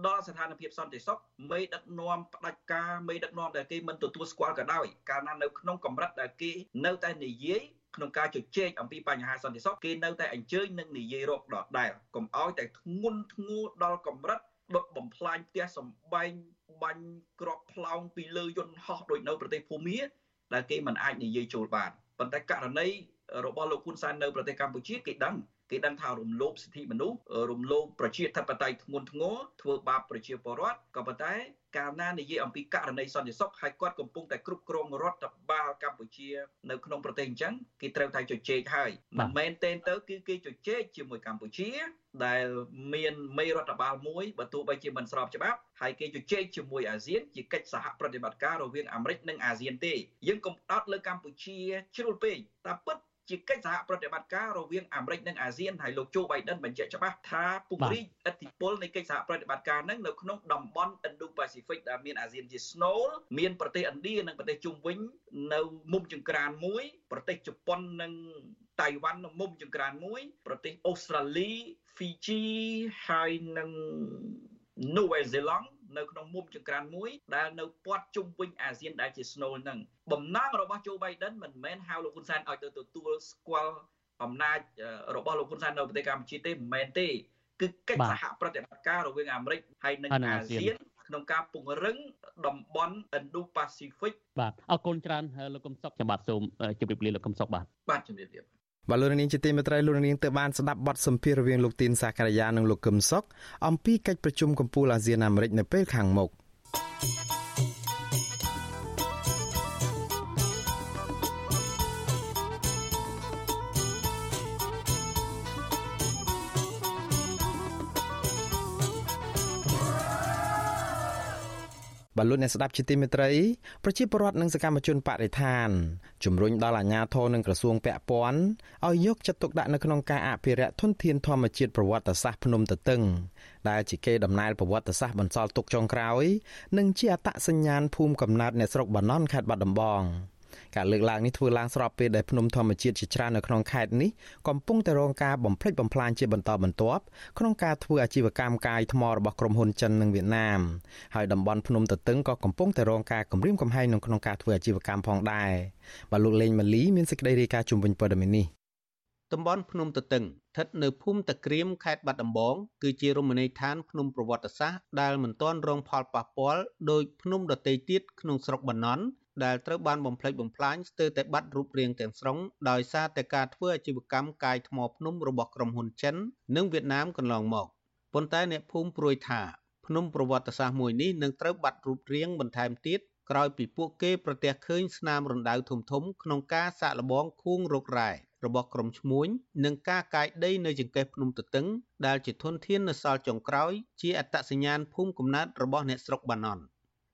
ដល់ស្ថានភាពសន្តិសុខមេដឹកនាំផ្ដាច់ការមេដឹកនាំដែលគេមិនទទួលស្គាល់ក៏ដោយកាលណានៅក្នុងកម្រិតដែលគេនៅតែនិយាយក្នុងការជជែកអំពីបញ្ហាសន្តិសុខគេនៅតែអញ្ជើញនិងនិយាយរកដដែលកុំឲ្យតែធ្ងន់ធ្ងរដល់កម្រិតដុតបំផ្លាញផ្ទះសំបែងបាញ់ក្របផ្លោងពីលើយន្តហោះដូចនៅប្រទេសភូមាដែលគេមិនអាចនិយាយចូលបានប៉ុន្តែករណីរបស់លោកហ៊ុនសែននៅប្រទេសកម្ពុជាគេដឹង គេដឹងថារំលោភសិទ្ធិមនុស្សរំលោភប្រជាធិបតេយ្យធ្ងន់ធ្ងរធ្វើបាបប្រជាពលរដ្ឋក៏ប៉ុន្តែកាលណានិយាយអំពីករណីសន្តិសុខហើយគាត់កំពុងតែគ្រប់គ្រងរដ្ឋបាលកម្ពុជានៅក្នុងប្រទេសអញ្ចឹងគេត្រូវតែជជែកហើយមិនមែនទេទៅគឺគេជជែកជាមួយកម្ពុជា ដែលមានមេរដ្ឋបាលមួយបើទោះបីជាមិនស្របច្បាប់ហើយគេជជែកជាមួយអាស៊ានជាកិច្ចសហប្រតិបត្តិការរវាងអាមេរិកនិងអាស៊ានទេយើងកុំផ្ដោតលើកម្ពុជាជ្រុលពេកតែពិត ជាកិច្ចសហប្រតិបត្តិការរវាងអាមេរិកនិងអាស៊ានហើយលោកโจ Biden បញ្ជាក់ច្បាស់ថាពង្រីកឥទ្ធិពលនៃកិច្ចសហប្រតិបត្តិការនឹងនៅក្នុងតំបន់ Indo-Pacific ដែលមានអាស៊ានជាស្នូលមានប្រទេសឥណ្ឌានិងប្រទេសជុំវិញនៅមុំចង្ក្រានមួយ ប្រទេសជប៉ុននិងតៃវ៉ាន់នៅមុំចង្ក្រានមួយ ប្រទេសអូស្ត្រាលី Fiji ហើយនិងនូវែលសេឡង់ នៅក្នុងមុំចង្ក្រានមួយដែលនៅព័ទ្ធជុំវិញអាស៊ានដែលជាស្នូលហ្នឹងបំណងរបស់ Joe Biden មិនមែនហៅលោកហ៊ុនសែនឲ្យទៅទទួលស្គាល់អំណាចរបស់លោកហ៊ុនសែននៅប្រទេសកម្ពុជាទេមិនមែនទេគឺកិច្ចសហប្រតិបត្តិការរវាងអាមេរិកហើយនិងអាស៊ានក្នុងការពង្រឹងតំបន់ Indo-Pacific បាទអរគុណច្រើនលោកកឹមសុខខ្ញុំបាទសូមជម្រាបលាលោកកឹមសុខបាទបាទជម្រាបលា បាទលោកនាងជាទីមេត្រីលោកនាងទើបបានស្ដាប់បទសម្ភាសន៍រវាងលោកទីនសាករាយានិងលោកកឹមសុខអំពីកិច្ចប្រជុំកំពូលអាស៊ានអាមេរិកនៅពេលខាងមុខ បលូនអ្នកស្ដាប់ជាទីមេត្រីប្រជាពលរដ្ឋនិងសកម្មជនបរិស្ថានជំរុញដល់អាជ្ញាធរនិងក្រសួងពាក់ព័ន្ធឲ្យយកចិត្តទុកដាក់នៅក្នុងការអភិរក្សធនធានធម្មជាតិប្រវត្តិសាស្ត្រភ្នំតទឹង ដែលជាកេរដំណែលប្រវត្តិសាស្ត្របន្សល់ទុកចុងក្រោយ និងជាអត្តសញ្ញាណភូមិកំណើតអ្នកស្រុកបាណន់ខេត្តបាត់ដំបង។ ការលើកឡើងនេះធ្វើឡើងស្របពេលដែលភ្នំធម្មជាតិជាច្រើននៅក្នុងខេត្តនេះកំពុងតែរងការបំផ្លិចបំផ្លាញជាបន្តបន្ទាប់ក្នុងការធ្វើអាជីវកម្មកាយថ្មរបស់ក្រុមហ៊ុនចិននិងវៀតណាមហើយតំបន់ភ្នំតទឹងក៏កំពុងតែរងការគំរាមកំហែងក្នុងការធ្វើអាជីវកម្មផងដែរបាទលោកលេងម៉ាលីមានសេចក្តីរាយការណ៍ជុំវិញព័ត៌មាននេះតំបន់ភ្នំតទឹងស្ថិតនៅភូមិតាក្រៀមខេត្តបាត់ដំបងគឺជារមណីយដ្ឋានភ្នំប្រវត្តិសាស្ត្រដែលមិនទាន់រងផលប៉ះពាល់ដោយភ្នំដទៃទៀតក្នុងស្រុកបាណន់ ដែលត្រូវបានបំផ្លិចបំផ្លាញស្ទើរតែបាត់រូបរាងទាំងស្រុងដោយសារតែការធ្វើអាជីវកម្មកាយថ្មភ្នំរបស់ក្រុមហ៊ុនចិន និងវៀតណាមកន្លងមកប៉ុន្តែអ្នកភូមិព្រួយថាភ្នំប្រវត្តិសាស្ត្រមួយនេះនឹងត្រូវបាត់រូបរាងបន្ថែមទៀតក្រោយពីពួកគេប្រទះឃើញស្នាមរណ្ដៅធំធំក្នុងការសាកល្បងខួងរករ៉ែរបស់ក្រុមឈ្មួញនិងការកាយដីនៅចង្កេះភ្នំទទឹងដែលជាធនធាននៅសល់ចុងក្រោយជាអត្តសញ្ញាណភូមិកំណើតរបស់អ្នកស្រុកបាណន់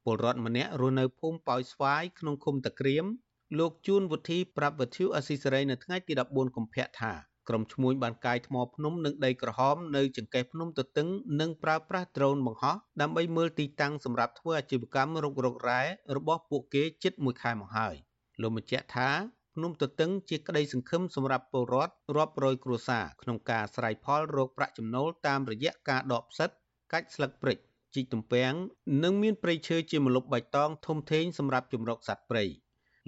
ពលរដ្ឋម្នាក់រស់នៅភូមិប៉ោយស្វាយក្នុងឃុំតាក្រៀមលោកជួនវុធីប្រាប់វិទ្យុអស៊ីសេរីនៅថ្ងៃទី14កុម្ភៈថាក្រុមឈ្មួញបានកាយថ្មភ្នំនិងដីក្រហមនៅចង្កេះភ្នំទទឹងនិងប្រើប្រាស់ដ្រូនបង្ហោះដើម្បីមើលទីតាំងសម្រាប់ធ្វើអាជីវកម្មរុករករ៉ែរបស់ពួកគេជិត1ខែមកហើយលោកបញ្ជាក់ថាភ្នំទទឹងជាក្តីសង្ឃឹមសម្រាប់ពលរដ្ឋរាប់រយគ្រួសារក្នុងការស្រ័យផលរកប្រាក់ចំណូលតាមរយៈការដកផ្សិតកាច់ស្លឹកព្រិច ជីកទំពាំងនិងមានព្រៃឈើជាម្លប់បៃតងធំធេងសម្រាប់ជំរកសត្វព្រៃ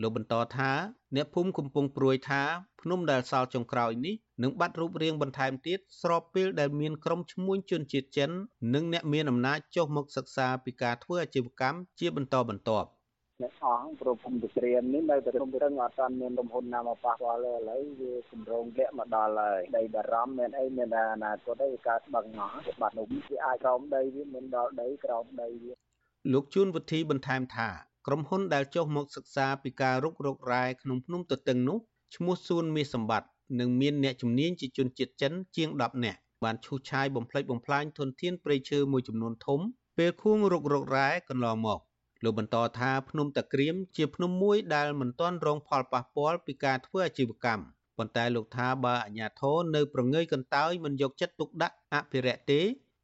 លោកបន្តថាអ្នកភូមិកំពុងព្រួយថាភ្នំដែលសល់ចុងក្រោយនេះនឹងបាត់រូបរាងបន្ថែមទៀតស្របពេលដែលមានក្រុមឈ្មួញជនជាតិចិន និងអ្នកមានអំណាចចុះមកសិក្សាពីការធ្វើអាជីវកម្មជាបន្តបន្ទាប់ អ្នកអស់ព្រោះភូមិត្រៀមនេះនៅតែរំរឹងអត់ទាន់មានលំហ៊ុនណាមកប៉ះពាល់ទេឥឡូវវាគម្រោងលាក់មកដល់ហើយដីបារម្ភមានអីមានតែអនាគតអីកើតបឹងមកបាត់នោះវាអាចក្រោមដីវាមិនដល់ដីក្រោមដីវាលោកជួនវុធីបន្ថែមថាក្រុមហ៊ុនដែលចុះមកសិក្សាពីការរុករករ៉ែក្នុងភ្នំទទឹងនោះឈ្មោះសួនមាសសម្បត្តិនិងមានអ្នកជំនាញជាជនជាតិចិនជាង10នាក់បានឈូសឆាយបំផ្លិចបំផ្លាញធនធានព្រៃឈើមួយចំនួនធំពេលខួងរុករករ៉ែកន្លងមក លោកបន្តថាភ្នំតាក្រៀមជាភ្នំមួយដែលមិនទាន់រងផលប៉ះពាល់ពីការធ្វើអាជីវកម្មប៉ុន្តែលោកថាបើអាជ្ញាធរនៅប្រងើយកន្តើយមិនយកចិត្តទុកដាក់អភិរក្សទេ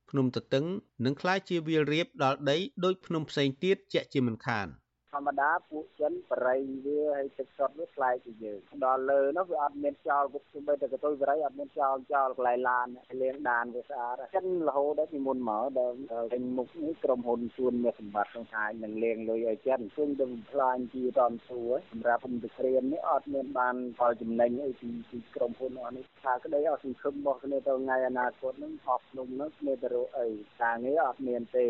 ភ្នំទទឹងនឹងក្លាយជាវាលរៀបដល់ដីដោយភ្នំផ្សេងទៀតជាក់ជាមិនខាន។ ធម្មតាពួកចិនបរិយវាហើយទឹកសុទ្ធវាខ្លាយពីយើងដល់លើនោះវាអត់មានចោលពុកទៅបីតែកតុយបរិយអត់មានចោលចោលកន្លែងឡានលាងដានវាស្អាតចិនរហូតដល់ពីមុនមកដល់ពេញមុខនេះក្រុមហ៊ុនជួនមានសម្បត្តិក្នុងហាយនឹងលាងលុយឲ្យចិនឃើញទៅផ្លាញជាតំសួរសម្រាប់ពលក្រៀមនេះអត់មានបានផលចំណេញអីពីពីក្រុមហ៊ុនអស់នេះថាក្តីអត់សង្ឃឹមរបស់គ្នាទៅថ្ងៃអនាគតនឹងអស់ភ្នំនឹងគ្នាទៅរកអីការងារអត់មានទេ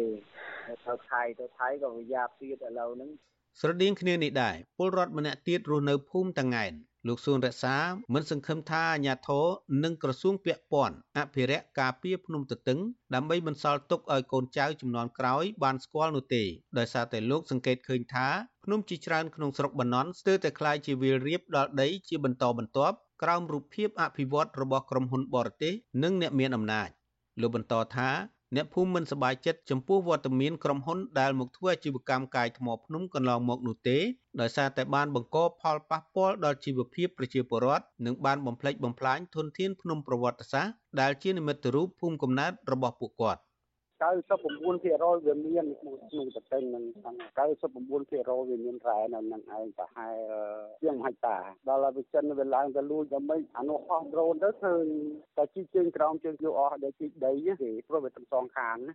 ទៅថៃទៅថៃក៏វាយ៉ាប់ទៀតឥឡូវហ្នឹង ស្រដៀងគ្នានេះដែរពលរដ្ឋម្នាក់ទៀតរស់នៅភូមិតាងែនលោកសួនរក្សាមិនសង្ឃឹមថាអាញាធរនិងក្រសួងពាក់ព័ន្ធអភិរក្សការពារភ្នំទទឹងដើម្បីបន្សល់ទុកឲ្យកូនចៅចំនួនក្រោយបានស្គាល់នោះទេដោយសារតែលោកសង្កេតឃើញថាភ្នំជាច្រើនក្នុងស្រុកបាណន់ស្ទើរតែคล้ายជាវាលរៀបដល់ដីជាបន្តបន្ទាប់ក្រោមរូបភាពអភិវឌ្ឍរបស់ក្រុមហ៊ុនបរទេសនិងអ្នកមានអំណាចលោកបន្តថា អ្នកភូមិមិនសប្បាយចិត្តចំពោះវត្តមានក្រុមហ៊ុនដែលមកធ្វើអាជីវកម្មកាយថ្មភ្នំកន្លងមកនោះទេដោយសារតែបានបង្កផលប៉ះពាល់ដល់ជីវភាពប្រជាពលរដ្ឋនិងបានបំផ្លិចបំផ្លាញធនធានភ្នំប្រវត្តិសាស្ត្រដែលជានិមិត្តរូបភូមិកំណើតរបស់ពួកគាត់ 99%វាមានក្នុងប្រទេសនឹង99%វាមានរ៉ែនៅនឹងឯងប្រហែលជាងហិកតាដល់ហើយវិចិនវាឡើងទៅលួចដល់មិនអានោះអស់ដ្រូនទៅឃើញតែជីជើងក្រោមជើងយកអស់ដែលជីដីទេព្រោះវាទាំងសងខាងណា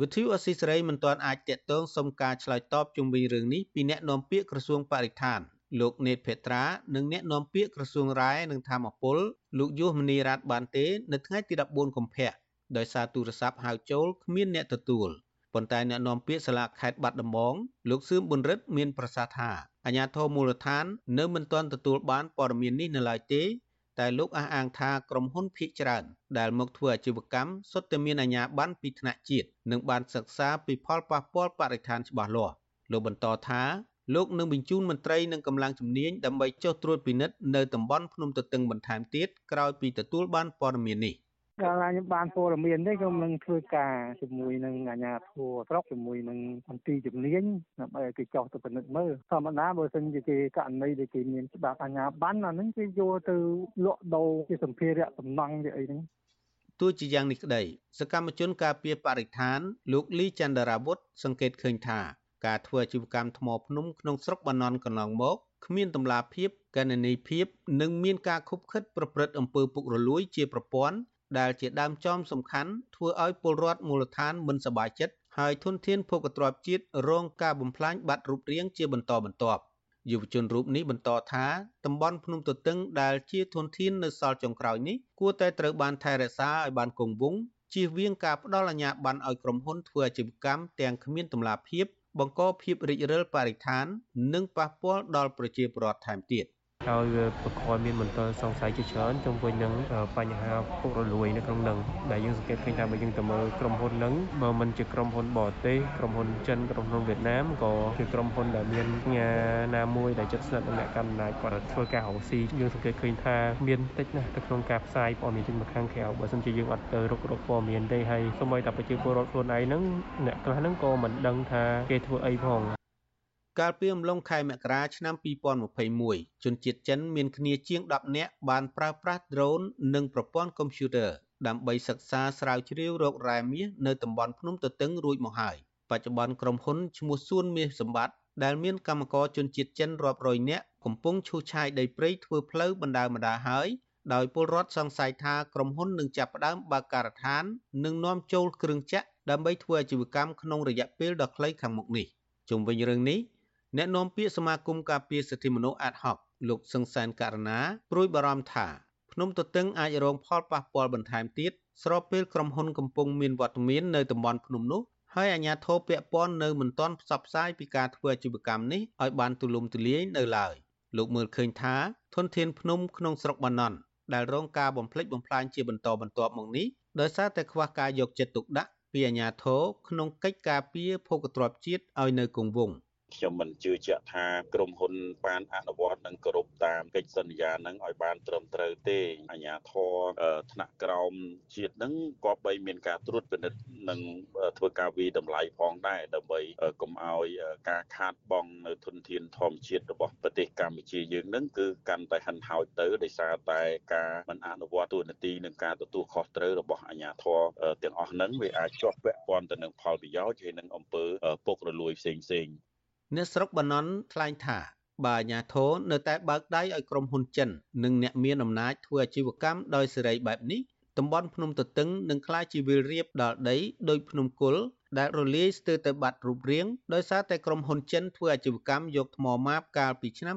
វិទ្យុអស៊ីសេរីមិនទាន់អាចតាក់ទងសុំការឆ្លើយតបជុំវិញរឿងនេះពីអ្នកនាំពាក្យក្រសួងបរិស្ថានលោកនេតភេត្រានិងអ្នកនាំពាក្យក្រសួងរាយនិងធម្មពលលោកយុសមនីរ៉ាតបានទេ នៅថ្ងៃទី14កុម្ភៈ ដោយសារទូរស័ព្ទហៅចូលគ្មានអ្នកទទួលប៉ុន្តែអ្នកនាំពាក្យសាលាខេត្តបាត់ដំបងលោកសឿមប៊ុនរិទ្ធមានប្រសាសន៍ថាអាជ្ញាធរមូលដ្ឋាននៅមិនទាន់ទទួលបានព័ត៌មាននេះនៅឡើយទេតែលោកអះអាងថាក្រុមហ៊ុនភៀកច្រើនដែលមកធ្វើអាជីវកម្មសុទ្ធតែមានអាជ្ញាប័ណ្ណពីថ្នាក់ជាតិនិងបានសិក្សាពីផលប៉ះពាល់បរិស្ថានច្បាស់លាស់លោកបន្តថាលោកនឹងបញ្ជូនមន្ត្រីនិងកម្លាំងជំនាញដើម្បីចុះត្រួតពិនិត្យនៅតំបន់ភ្នំទទឹងបន្ថែមទៀតក្រោយពីទទួលបានព័ត៌មាននេះ។ កាលណាខ្ញុំបានព័ត៌មាននេះខ្ញុំនឹងធ្វើការជាមួយនឹងអាជ្ញាធរស្រុកជាមួយនឹងមន្ទីរជំនាញដើម្បីឲ្យគេចោះទៅពិនិត្យមើលធម្មតាបើសិនជាគេករណីដែលគេមានច្បាប់អាជ្ញាប័ណ្ណអាហ្នឹងគេយកទៅលក់ដូរជាសម្ភារៈសំណង់ជាអីហ្នឹងទោះជាយ៉ាងនេះក្តីសកម្មជនការពារបរិស្ថាន លោកលីចន្ទរាវុធសង្កេតឃើញថាការធ្វើអាជីវកម្មថ្មភ្នំក្នុងស្រុកបាណន់កន្លងមកគ្មានតម្លាភាពកណន័យភាព និងមានការខុបខិតប្រព្រឹត្តអំពើពុករលួយជាប្រព័ន្ធ ដែលជាដើមចំសំខាន់ធ្វើឲ្យពលរដ្ឋមូលដ្ឋានមិនសប្បាយចិត្តហើយធនធានភោគទ្រព្យជាតិរងការបំផ្លាញបាត់រូបរាងជាបន្តបន្ទាប់យុវជនរូបនេះបន្តថាតំបន់ភ្នំទទឹងដែលជាធនធាននៅសល់ចុងក្រោយនេះគួរតែត្រូវបានថែរក្សាឲ្យបានគង់វង្សជៀសវាងការផ្ដល់អាជ្ញាប័ណ្ណឲ្យក្រុមហ៊ុនធ្វើអាជីវកម្មទាំងគ្មានតម្លាភាពបង្កភាពរិចរិលបរិស្ថាន និងប៉ះពាល់ដល់ប្រជាពលរដ្ឋថែមទៀត។ ហើយវាប្រកបមានមន្ទិលសង្ស័យជាច្រើនជុំវិញនឹងបញ្ហាពុករលួយនៅក្នុងនឹងដែលយើងសង្កេតឃើញថាបើយើងទៅមើលក្រុមហ៊ុននឹងបើមិនជាក្រុមហ៊ុនបរទេសក្រុមហ៊ុនចិនក្រុមហ៊ុនវៀតណាមក៏ជាក្រុមហ៊ុនដែលមានផ្ញើណាមួយដែលជិតស្និទ្ធនឹងអ្នកកាន់អំណាចគាត់ធ្វើការរកស៊ីយើងសង្កេតឃើញថាមានតិចណាស់ទៅក្នុងការផ្សាយព័ត៌មានចេញមកខាងក្រៅបើមិនជាយើងអត់ទៅរករកព័ត៌មានទេហើយសូម្បីតែប្រជាពលរដ្ឋខ្លួនឯងហ្នឹងអ្នកខ្លះហ្នឹងក៏មិនដឹងថាគេធ្វើអីផង កាលពីអំឡុងខែមករាឆ្នាំ2021ជនជាតិចិនមានគ្នាជាង10នាក់បានប្រើប្រាស់ drone និងប្រព័ន្ធកុំព្យូទ័រដើម្បីសិក្សាស្រាវជ្រាវរករ៉ែមាសនៅតំបន់ភ្នំទទឹងរួចមកហើយបច្ចុប្បន្នក្រុមហ៊ុនឈ្មោះសួនមាសសម្បត្តិដែលមានកម្មករជនជាតិចិនរាប់រយនាក់កំពុងឈូសឆាយដីព្រៃធ្វើផ្លូវបណ្ដើបណ្ដាហើយដោយពលរដ្ឋសង្ស័យថាក្រុមហ៊ុននឹងចាប់ផ្ដើមបើកការដ្ឋាននិងនាំចូលគ្រឿងចក្រដើម្បីធ្វើអាជីវកម្មក្នុងរយៈពេលដ៏ខ្លីខាងមុខនេះជុំវិញរឿងនេះ អ្នកនាំពាក្យសមាគមការពារសិទ្ធិមនុស្សអាត់ហុកលោកសង្សានករណាព្រួយបារម្ភថាភ្នំទទឹងអាចរងផលប៉ះពាល់បន្ថែមទៀតស្របពេលក្រុមហ៊ុនកំពុងមានវត្តមាននៅតំបន់ភ្នំនោះហើយអាជ្ញាធរពាក់ព័ន្ធនៅមិនទាន់ផ្សព្វផ្សាយពីការធ្វើអាជីវកម្មនេះឲ្យបានទូលំទូលាយនៅឡើយលោកមើលឃើញថាធនធានភ្នំក្នុងស្រុកបាណន់ដែលរងការបំផ្លិចបំផ្លាញជាបន្តបន្ទាប់មកនេះដោយសារតែខ្វះការយកចិត្តទុកដាក់ពីអាជ្ញាធរក្នុងកិច្ចការពារភោគទ្រព្យជាតិឲ្យនៅគង់វង្ស ខ្ញុំមិនជឿជាក់ថាក្រុមហ៊ុនបានអនុវត្តនិងគោរពតាមកិច្ចសន្យានឹងឲ្យបានត្រឹមត្រូវទេអាជ្ញាធរថ្នាក់ក្រោមជាតិនឹងក៏បីមានការត្រួតពិនិត្យនិងធ្វើការវិតម្លៃផងដែរដើម្បីកុំឲ្យការខាតបង់នៅធនធានធម្មជាតិរបស់ប្រទេសកម្ពុជាយើងនឹងគឺកាន់តែហិនហោចទៅដោយសារតែការមិនអនុវត្តទូនាទីនិងការទទួលខុសត្រូវរបស់អាជ្ញាធរទាំងអស់ហ្នឹងវាអាចជាប់ពាក់ព័ន្ធទៅនឹងផលប្រយោជន៍ហើយនឹងអំពើពុករលួយផ្សេងផ្សេង អ្នកស្រុកបាណន់ថ្លែងថាបើអាញាធរនៅតែបើកដៃឲ្យក្រុមហ៊ុនចិន និងអ្នកមានអំណាចធ្វើអាជីវកម្មដោយសេរីបែបនេះតំបន់ភ្នំទទឹងនឹងក្លាយជាវាលរៀបដល់ដីដោយភ្នំគុលដែលរលាយស្ទើរតែបាត់រូបរាងដោយសារតែក្រុមហ៊ុនចិនធ្វើអាជីវកម្មយកថ្មម៉ាបកាលពីឆ្នាំ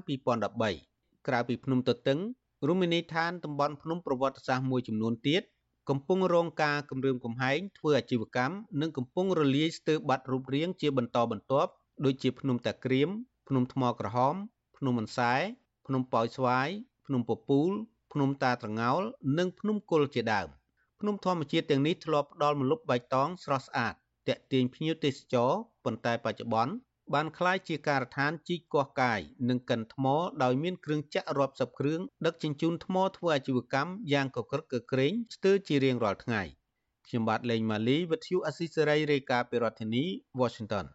2013ក្រៅពីភ្នំទទឹងរមណីយដ្ឋានតំបន់ភ្នំប្រវត្តិសាស្ត្រមួយចំនួនទៀតកំពុងរងការគំរាមកំហែងធ្វើអាជីវកម្មនិងកំពុងរលាយស្ទើរបាត់រូបរាងជាបន្តបន្ទាប់ ដូចជាភ្នំតាក្រៀមភ្នំថ្មក្រហម ភ្នំអន្សែ ភ្នំប៉ោយស្វាយភ្នំពពូល ភ្នំតាត្រងោលនិងភ្នំគុលជាដើមភ្នំធម្មជាតិទាំងនេះធ្លាប់ផ្ដល់ម្លប់បៃតងស្រស់ស្អាតតាក់ទាញភ្ញៀវទេសចរប៉ុន្តែបច្ចុប្បន្នបានក្លាយជាការដ្ឋានជីកកោះកាយនិងកិនថ្មដោយមានគ្រឿងចាក់រាប់សិបគ្រឿងដឹកជញ្ជូនថ្មធ្វើអាជីវកម្មយ៉ាងកក្រឹកកក្រែងស្ទើរជារៀងរាល់ថ្ងៃខ្ញុំបាទលេងម៉ាលីវិទ្យុអស៊ីសេរីរាយការណ៍ពីរដ្ឋធានី Washington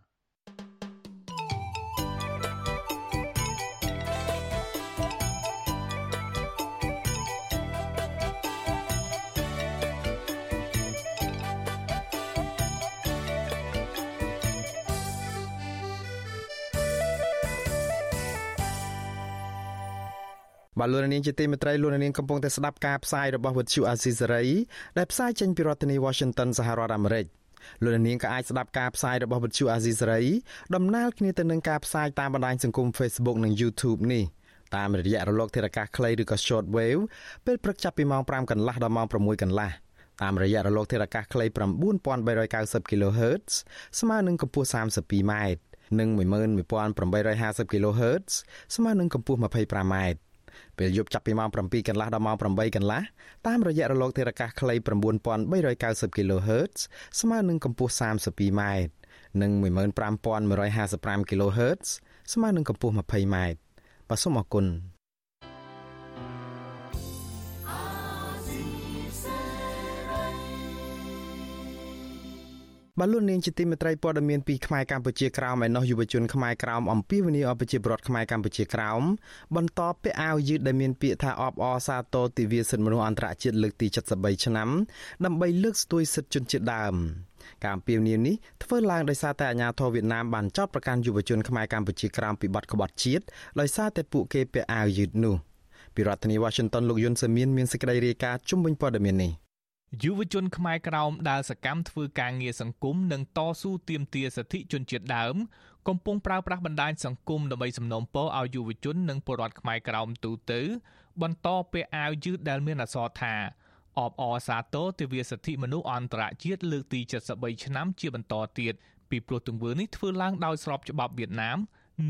បាទលោកនាងជាទីមេត្រីលោកនាងកំពុងតែស្ដាប់ការផ្សាយរបស់វិទ្យុអាស៊ីសេរីដែលផ្សាយចេញពីរដ្ឋធានី Washington សហរដ្ឋអាមេរិកលោកនាងក៏អាចស្ដាប់ការផ្សាយរបស់វិទ្យុអាស៊ីសេរីដំណើរគ្នាទៅនឹងការផ្សាយតាមបណ្ដាញសង្គម Facebook និង YouTube នេះតាមរយៈរលកធារកាសខ្លីឬក៏ Short Wave ពេលព្រឹកចាប់ពីម៉ោង5កន្លះដល់ម៉ោង6កន្លះតាមរយៈរលកធាតុអាកាសខ្លី9390 kHz ស្មើនឹងកម្ពស់ 32m និង11850 kHz ស្មើនឹងកម្ពស់ 25m ពេលយប់ចាប់ពីម៉ោង7កន្លះដល់ម៉ោង8កន្លះតាមរយៈរលកធាតុអាកាសខ្លី9390 kHz ស្មើនឹងកម្ពស់ 32m និង15155 kHz ស្មើនឹងកម្ពស់ 20m បាទសូមអរគុណ បលូននាងជាទីមេត្រីព័ត៌មានពីខ្មែរកម្ពុជាក្រោមឯណោះយុវជនខ្មែរក្រោមអំពីវិនិយោគប្រជាពលរដ្ឋខ្មែរកម្ពុជាក្រោមបន្តពាក់អាវយឺតដែលមានពាក្យថាអបអរសាទរទិវាសិទ្ធិមនុស្សអន្តរជាតិលើកទី73ឆ្នាំដើម្បីលើកស្ទួយសិទ្ធិជនជាតិដើមការអំពាវនាវនេះធ្វើឡើងដោយសារតែអាញាធរវៀតណាមបានចោទប្រកាន់យុវជនខ្មែរកម្ពុជាក្រោមពីបទក្បត់ជាតិដោយសារតែពួកគេពាក់អាវយឺតនោះពីរដ្ឋធានី Washington លោកយុនសាមៀនមានសេចក្តីរាយការណ៍ជុំវិញព័ត៌មាននេះ យុវជនខ្មែរក្រោមដែលសកម្មធ្វើការងារសង្គមនិងតស៊ូទាមទារសិទ្ធិជនជាតិដើម កំពុងប្រើប្រាស់បណ្ដាញសង្គមដើម្បីសំណូមពរឲ្យយុវជននិងពលរដ្ឋខ្មែរក្រោមទូទៅ បន្តពាក់អាវយឺតដែលមានអក្សរថាអបអរសាទរទិវាសិទ្ធិមនុស្សអន្តរជាតិលើកទី73ឆ្នាំជាបន្តទៀតពីព្រោះទង្វើនេះធ្វើឡើងដោយស្របច្បាប់វៀតណាម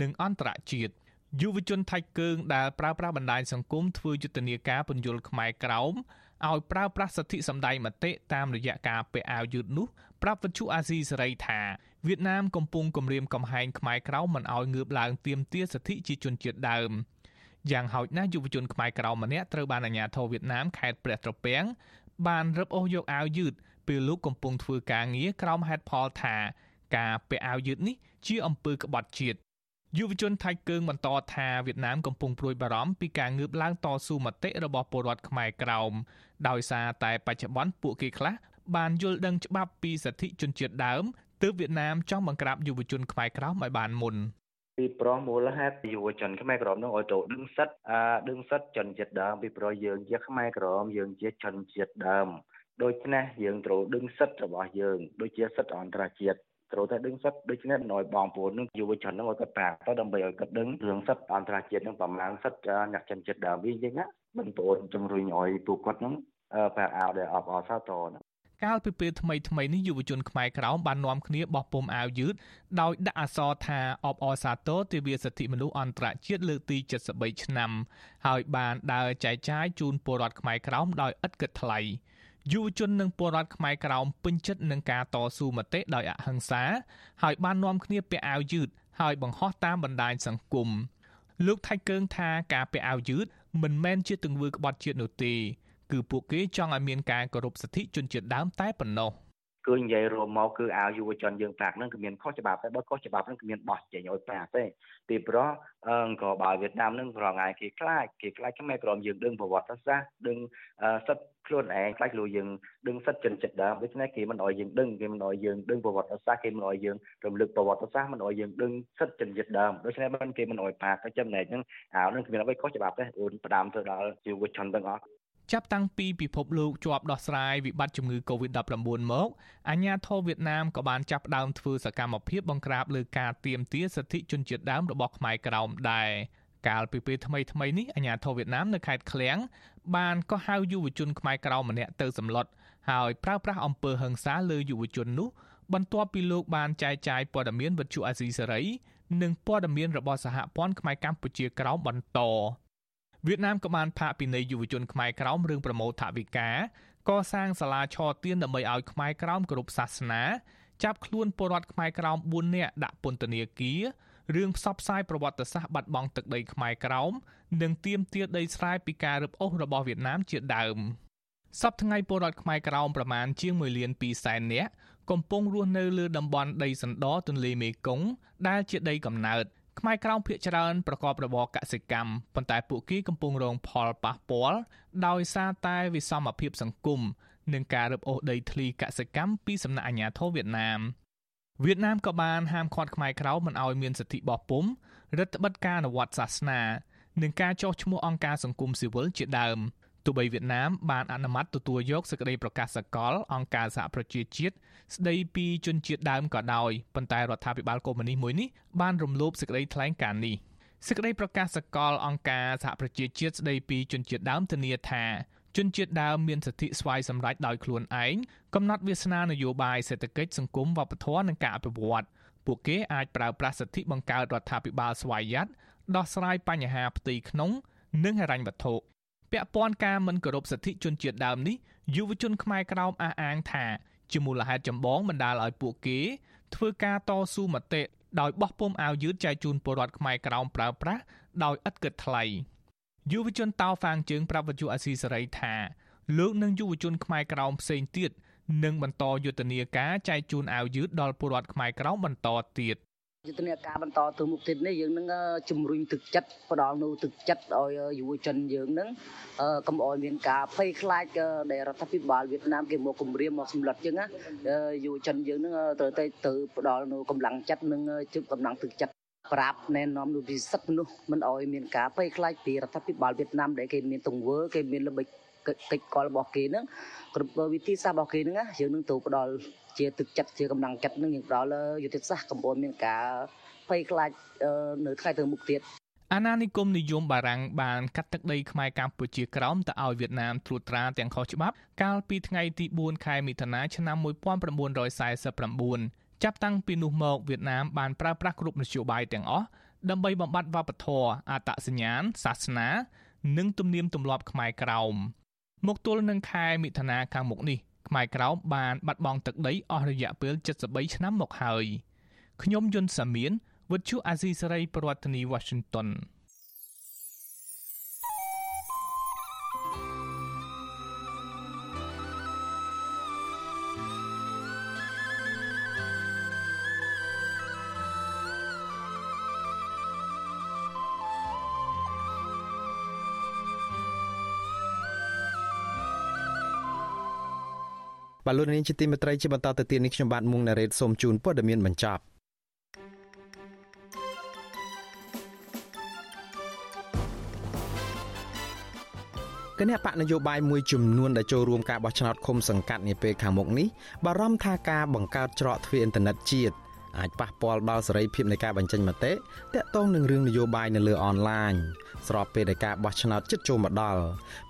និងអន្តរជាតិយុវជនថៃកើងដែលប្រើប្រាស់បណ្ដាញសង្គមធ្វើយុទ្ធនាការពន្យល់ខ្មែរក្រោម ឲ្យប្រើប្រាស់សិទ្ធិសម្ដែងមតិតាមរយៈការពាក់អាវយឺតនោះប្រាប់វិទ្យុអាស៊ីសេរីថាវៀតណាមកំពុងគំរាមកំហែងខ្មែរក្រៅមិនឲ្យងើបឡើងទាមទារសិទ្ធិជាជនជាតិដើមយ៉ាងហោចណាស់យុវជនខ្មែរក្រៅម្នាក់ត្រូវបានអាជ្ញាធរវៀតណាមខេត្តព្រះត្រពាំងបានរឹបអូសយកអាវយឺតពេលលោកកំពុងធ្វើការងារក្រោមហេតុផលថា ការពាក់អាវយឺតនេះជាអំពើក្បត់ជាតិ យុវជនថៃកើងបន្តថាវៀតណាមកំពុងព្រួយបារម្ភពីការងើបឡើងតស៊ូមតិរបស់ពលរដ្ឋខ្មែរក្រោមដោយសារតែបច្ចុប្បន្នពួកគេខ្លះបានយល់ដឹងច្បាប់ពីសិទ្ធិជនជាតិដើមទើបវៀតណាមចង់បង្ក្រាបយុវជនខ្មែរក្រោមឲ្យបានមុនពីព្រោះមូលហេតុយុវជនខ្មែរក្រមនោះឲ្យចូលដឹងសិទ្ធអាដឹងសិទ្ធជនជាតិដើមពីព្រោះយើងជាខ្មែរក្រមយើងជាជនជាតិដើមដូច្នេះយើងត្រូវដឹងសិទ្ធរបស់យើងដូចជាសិទ្ធអន្តរជាតិ ត្រូវតែដឹងសិទ្ធដូច្នេះឲ្យបងប្អូននឹងយុវជននឹងឲ្យគាត់ប្រាប់ទៅដើម្បីឲ្យគាត់ដឹងរឿងសិទ្ធអន្តរជាតិនឹងប្រមាណសិទ្ធអ្នកជនជាតិដើមវិញចឹងណាបងប្អូនជំរុញឲ្យពួកគាត់នឹងប្រាប់ឲ្យដែលអបអរសាទរណាកាលពីពេលថ្មីថ្មីនេះយុវជនខ្មែរក្រោមបាននាំគ្នាបោះពុំអាវយឺតដោយដាក់អក្សរថាអបអរសាទរទិវាសិទ្ធិមនុស្សអន្តរជាតិលើកទី73ឆ្នាំ ហើយបានដើរចែកចាយជូនពលរដ្ឋខ្មែរក្រោមដោយឥតគិតថ្លៃ យុវជននិងពលរដ្ឋខ្មែរក្រោមពេញចិត្តនឹងការតស៊ូមតិដោយអហិង្សា ហើយបាននាំគ្នាពាក់អាវយឺតហើយបង្ហោះតាមបណ្ដាញសង្គមលោកថៃកើងថាការពាក់អាវយឺតមិនមែនជាទង្វើក្បត់ជាតិនោះទេគឺពួកគេចង់ឲ្យមានការគោរពសិទ្ធិជនជាតិដើមតែប៉ុណ្ណោះ គឺនិយាយរួមមកគឺអាវយុវជនយើងប្រាក់ហ្នឹងគឺមានខុសច្បាប់តែបើខុសច្បាប់ហ្នឹងគឺមានបោះចេញឲ្យប្រាក់ទេពីព្រោះអឺក៏បើវៀតណាមហ្នឹងប្រងាយគេខ្លាចគេខ្លាចខ្មែរក្រមយើងដឹងប្រវត្តិសាស្ត្រដឹងសិទ្ធខ្លួនឯងខ្លាចលោកយើងដឹងសិទ្ធជនចិត្តដើមដូច្នេះគេមិនអោយយើងដឹងគេមិនអោយយើងដឹងប្រវត្តិសាស្ត្រគេមិនអោយយើងរំលឹកប្រវត្តិសាស្ត្រមិនអោយយើងដឹងសិទ្ធជនចិត្តដើមដូច្នេះបានគេមិនអោយប៉ាក៏ចំណែកហ្នឹងអាវហ្នឹងគ្មានអ្វីខុសច្បាប់ទេអូនផ្ដាំទៅដល់យុវជនទាំងអស់ ចាប់តាំងពីពិភពលោកជាប់ដោះស្រាយវិបត្តិជំងឺ Covid-19 មកអាញាធរវៀតណាមក៏បានចាប់ផ្ដើមធ្វើសកម្មភាពបង្ក្រាបលើការទាមទារសិទ្ធិជនជាតិដើមរបស់ខ្មែរក្រោមដែរកាលពីពេលថ្មីថ្មីនេះអាញាធរវៀតណាមនៅខេត្តឃ្លៀងបានក៏ហៅយុវជនខ្មែរក្រោមម្នាក់ទៅសម្លុតហើយប្រើប្រាស់អំពើហិង្សាលើយុវជននោះបន្ទាប់ពីលោកបានចែកចាយព័ត៌មានវិទ្យុអាស៊ីសេរីនិងព័ត៌មានរបស់សហព័ន្ធខ្មែរកម្ពុជាក្រោមបន្ត វៀតណាមក៏បានផាកពិន័យយុវជនខ្មែរក្រោមរឿងប្រមូលថវិកាកសាងសាលាឆទានដើម្បីឲ្យខ្មែរក្រោមគ្រប់សាសនាចាប់ខ្លួនពលរដ្ឋខ្មែរក្រោម4នាក់ដាក់ពន្ធនាគាររឿងផ្សព្វផ្សាយប្រវត្តិសាស្ត្របាត់បង់ទឹកដីខ្មែរក្រោមនិងទាមទារដីស្រែពីការរឹបអូសរបស់វៀតណាមជាដើមសប្តាហ៍ថ្ងៃពលរដ្ឋខ្មែរក្រោមប្រមាណជាង1លាន2សែននាក់កំពុងរស់នៅលើតំបន់ដីសណ្ដទន្លេមេគង្គដែលជាដីកំណើត ខ្មែរក្រោមភ ieck ច្រើនប្រកបរបរកសិកម្មប៉ុន្តែពួកគេកំពុងរងផលប៉ះពាល់ដោយសារតែវិសមភាពសង្គមនិងការរឹបអូសដីធ្លីកសិកម្មពីសំណាក់អាជ្ញាធរវៀតណាមវៀតណាមក៏បានហាមឃាត់ខ្មែរក្រោមមិនឲ្យមានសិទ្ធិបោះពុម្ពរដ្ឋបិទការអនុវត្តសាសនានិងការចោះឈ្មោះអង្គការសង្គមស៊ីវិលជាដើម។ ទោះបីវៀតណាមបានអនុម័តទទួលយកសេចក្តីប្រកាសសកលអង្គការសហប្រជាជាតិស្តីពីជនជាតិដើមក៏ដោយប៉ុន្តែរដ្ឋាភិបាលកុម្មុយនីសមួយនេះបានរំលោភសេចក្តីថ្លែងការណ៍នេះសេចក្តីប្រកាសសកលអង្គការសហប្រជាជាតិស្តីពីជនជាតិដើមធានាថាជនជាតិដើមមានសិទ្ធិស្វ័យសម្រេចដោយខ្លួនឯងកំណត់វាសនានយោបាយសេដ្ឋកិច្ចសង្គមវប្បធម៌និងការអភិវឌ្ឍពួកគេអាចប្រើប្រាស់សិទ្ធិបង្កើតរដ្ឋាភិបាលស្វ័យយ័តដោះស្រាយបញ្ហាផ្ទៃក្នុង និងហិរញ្ញវត្ថុ ពាក់ព័ន្ធការមិនគោរពសិទ្ធិជនជាតិដើមនេះយុវជនខ្មែរក្រោមអះអាងថាជាមូលហេតុចម្បងបណ្ដាលឲ្យពួកគេ ធ្វើការតស៊ូមតិដោយបោះពុំអាវយឺតចែកជូនពលរដ្ឋខ្មែរក្រោមប្រើប្រាស់ដោយឥតគិតថ្លៃយុវជនតោហ្វាងជើងប្រាប់វិទ្យុអាស៊ីសេរីថាលោកនិងយុវជនខ្មែរក្រោមផ្សេងទៀតនឹងបន្តយុទ្ធនាការចែកជូនអាវយឺតដល់ពលរដ្ឋខ្មែរក្រោមបន្តទៀត យុទ្ធនាការបន្តទៅមុខទៀតនេះយើងនឹងជំរុញទឹកចិត្តផ្ដល់នូវទឹកចិត្តឲ្យយុវជនយើងនឹងកុំឲ្យមានការភ័យខ្លាចដែលរដ្ឋាភិបាលវៀតណាមគេមកគម្រាមមកសម្លុតចឹងណាយុវជនយើងនឹងត្រូវតែទៅផ្ដល់នូវកម្លាំងចិត្តនិងជឹកកម្លាំងទឹកចិត្តប្រាប់ណែនាំនូវពិសិដ្ឋមនុស្សមិនឲ្យមានការភ័យខ្លាចពីរដ្ឋាភិបាលវៀតណាមដែលគេមានទង្វើគេមានល្បិច កិច្ចកលរបស់គេហ្នឹងគ្រប់វិធីសាស្ត្ររបស់គេហ្នឹងយើងនឹងទៅផ្ដល់ជាទឹកចិត្តជាកម្លាំងចិត្តនឹងយើងផ្ដល់យុទ្ធសាស្ត្រកម្ពុជាមានការភ័យខ្លាចនៅថ្ងៃទៅមុខទៀតអាណានិគមនិយមបារាំងបានកាត់ទឹកដីខ្មែរកម្ពុជាក្រោមទៅឲ្យវៀតណាមត្រួតត្រាទាំងខុសច្បាប់កាលពីថ្ងៃទី4ខែមិថុនាឆ្នាំ1949ចាប់តាំងពីនោះមកវៀតណាមបានប្រើប្រាស់គ្រប់នយោបាយទាំងអស់ដើម្បីបំបត្តិវប្បធម៌អត្តសញ្ញាណសាសនា និងទំនៀមទម្លាប់ខ្មែរក្រោម មកទល់នឹងខែមិថុនាខាងមុខនេះខ្មែរក្រោមបានបាត់បង់ទឹកដីអស់រយៈពេល73ឆ្នាំមកហើយខ្ញុំយុនសាមៀនវិទ្យុអាស៊ីសេរីប្រធានាធិបតី Washington បាទលោកនាងជាទីមេត្រីជាបន្តទៅទៀតនេះខ្ញុំបាទមុងណារ៉េតសូមជូនព័ត៌មានបញ្ចប់គណៈបកនយោបាយមួយចំនួនដែលចូលរួមការបោះឆ្នោតឃុំសង្កាត់នាពេលខាងមុខនេះបារម្ភថាការបង្កើតច្រកទ្វារអ៊ីនធឺណិតជាតិ អាចប៉ះពាល់ដល់សេរីភាពនៃការបញ្ចេញមតិតាក់ទងនឹងរឿងនយោបាយនៅលើអនឡាញស្របពេលដែលការបោះឆ្នោតជិតចូលមកដល់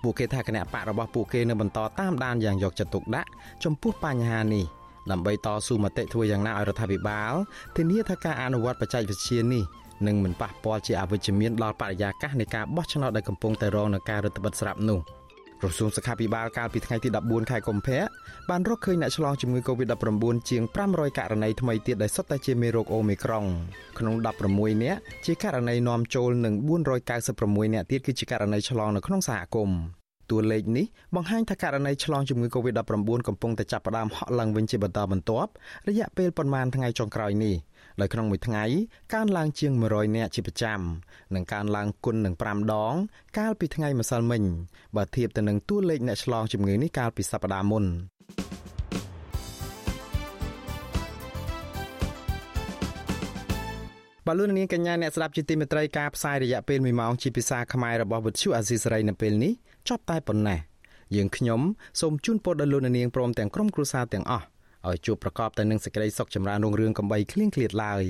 ពួកគេថាគណៈបករបស់ពួកគេនឹងបន្តតាមដានយ៉ាងយកចិត្តទុកដាក់ចំពោះបញ្ហានេះដើម្បីតស៊ូមតិធ្វើយ៉ាងណាឲ្យរដ្ឋាភិបាលធានាថាការអនុវត្តបច្ចេកវិទ្យានេះនឹងមិនប៉ះពាល់ជាអវិជ្ជមានដល់បរិយាកាសនៃការបោះឆ្នោតដែលកំពុងតែរងនឹងការរឹតបន្តឹងស្រាប់នោះ។ ក្រសួងសុខាភិបាលកាលពីថ្ងៃទី14ខែកុម្ភៈបានរកឃើញអ្នកឆ្លងជំងឺ Covid-19 ជាង500ករណីថ្មីទៀតដែលសុទ្ធតែជាមេរោគអូមីក្រុងក្នុង16នាក់ជាករណីនាំចូលនិង496នាក់ទៀតគឺជាករណីឆ្លងនៅក្នុងសហគមន៍តួលេខនេះបង្ហាញថាករណីឆ្លងជំងឺ Covid-19 កំពុងតែចាប់ផ្ដើមហក់ឡើងវិញជាបន្តបន្ទាប់រយៈពេលប្រមាណថ្ងៃចុងក្រោយនេះ ដោយក្នុងមួយថ្ងៃកើនឡើងជាង100នាក់ជាប្រចាំនិងកើនឡើងគុណនឹង5ដង កាលពីថ្ងៃម្សិលមិញបើធៀបទៅនឹងតួលេខអ្នកឆ្លងជំងឺនេះកាលពីសប្តាហ៍មុនបលូននាងកញ្ញាអ្នកស្ដាប់ជាទីមេត្រីការផ្សាយរយៈពេល1ម៉ោងជាភាសាខ្មែររបស់វិទ្យុអាស៊ីសេរីនៅពេលនេះចប់តែប៉ុណ្ណេះយើងខ្ញុំសូមជូនពរដល់លោកនាងព្រមទាំងក្រុមគ្រួសារទាំងអស់ ឲ្យជួបប្រកបតែនឹងសេចក្តីសុខចម្រើនរុងរឿងកំបីគ្លៀងគ្លាតឡើយ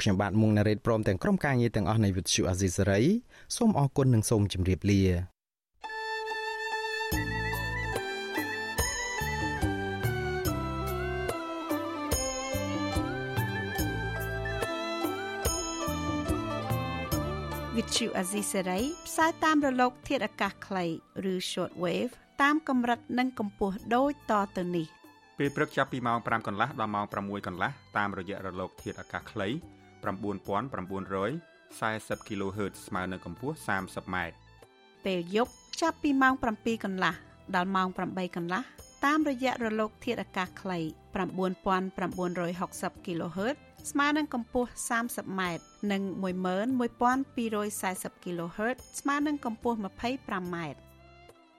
ខ្ញុំបាទមុងណារ៉េតព្រមទាំងក្រុមការងារទាំងអស់នៃវិទ្យុអាស៊ីសេរីសូមអរគុណនិងសូមជម្រាបលាវិទ្យុអាស៊ីសេរីផ្សាយតាមរលក ធាតុអាកាសខ្លីឬ short wave តាមកម្រិតនិងកម្ពស់ដូចតទៅនេះ ពេលព្រឹកចាប់ពីម៉ោង5កន្លះដល់ម៉ោង6កន្លះតាមរយៈរលកធាតុអាកាសខ្លី9940 kHz ស្មើនឹងកម្ពស់ 30m ពេលយប់ចាប់ពីម៉ោង7កន្លះដល់ម៉ោង8កន្លះតាមរយៈរលកធាតុអាកាសខ្លី9960 kHz ស្មើនឹងកម្ពស់ 30m និង11240 kHz ស្មើនឹងកម្ពស់ 25m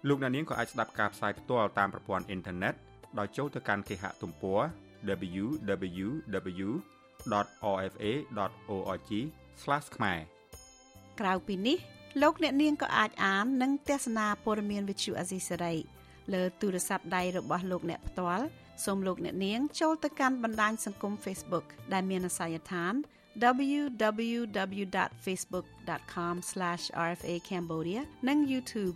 លោកអ្នកនាងក៏អាចស្ដាប់ការផ្សាយផ្ទាល់តាមប្រព័ន្ធអ៊ីនធឺណិត ដោយចូលទៅកាន់គេហទំព័រ www.rfa.org/ ខ្មែរក្រៅពីនេះលោកអ្នកនាងក៏អាចអាននិងទស្សនាព័ត៌មានវិទ្យុអាស៊ីសេរីលើទូរស័ព្ទដៃរបស់លោកអ្នកផ្ទាល់សូមលោកអ្នកនាងចូលទៅកាន់បណ្ដាញសង្គម Facebook ដែលមានអាសយដ្ឋាន www.facebook.com/rfa cambodia និង YouTube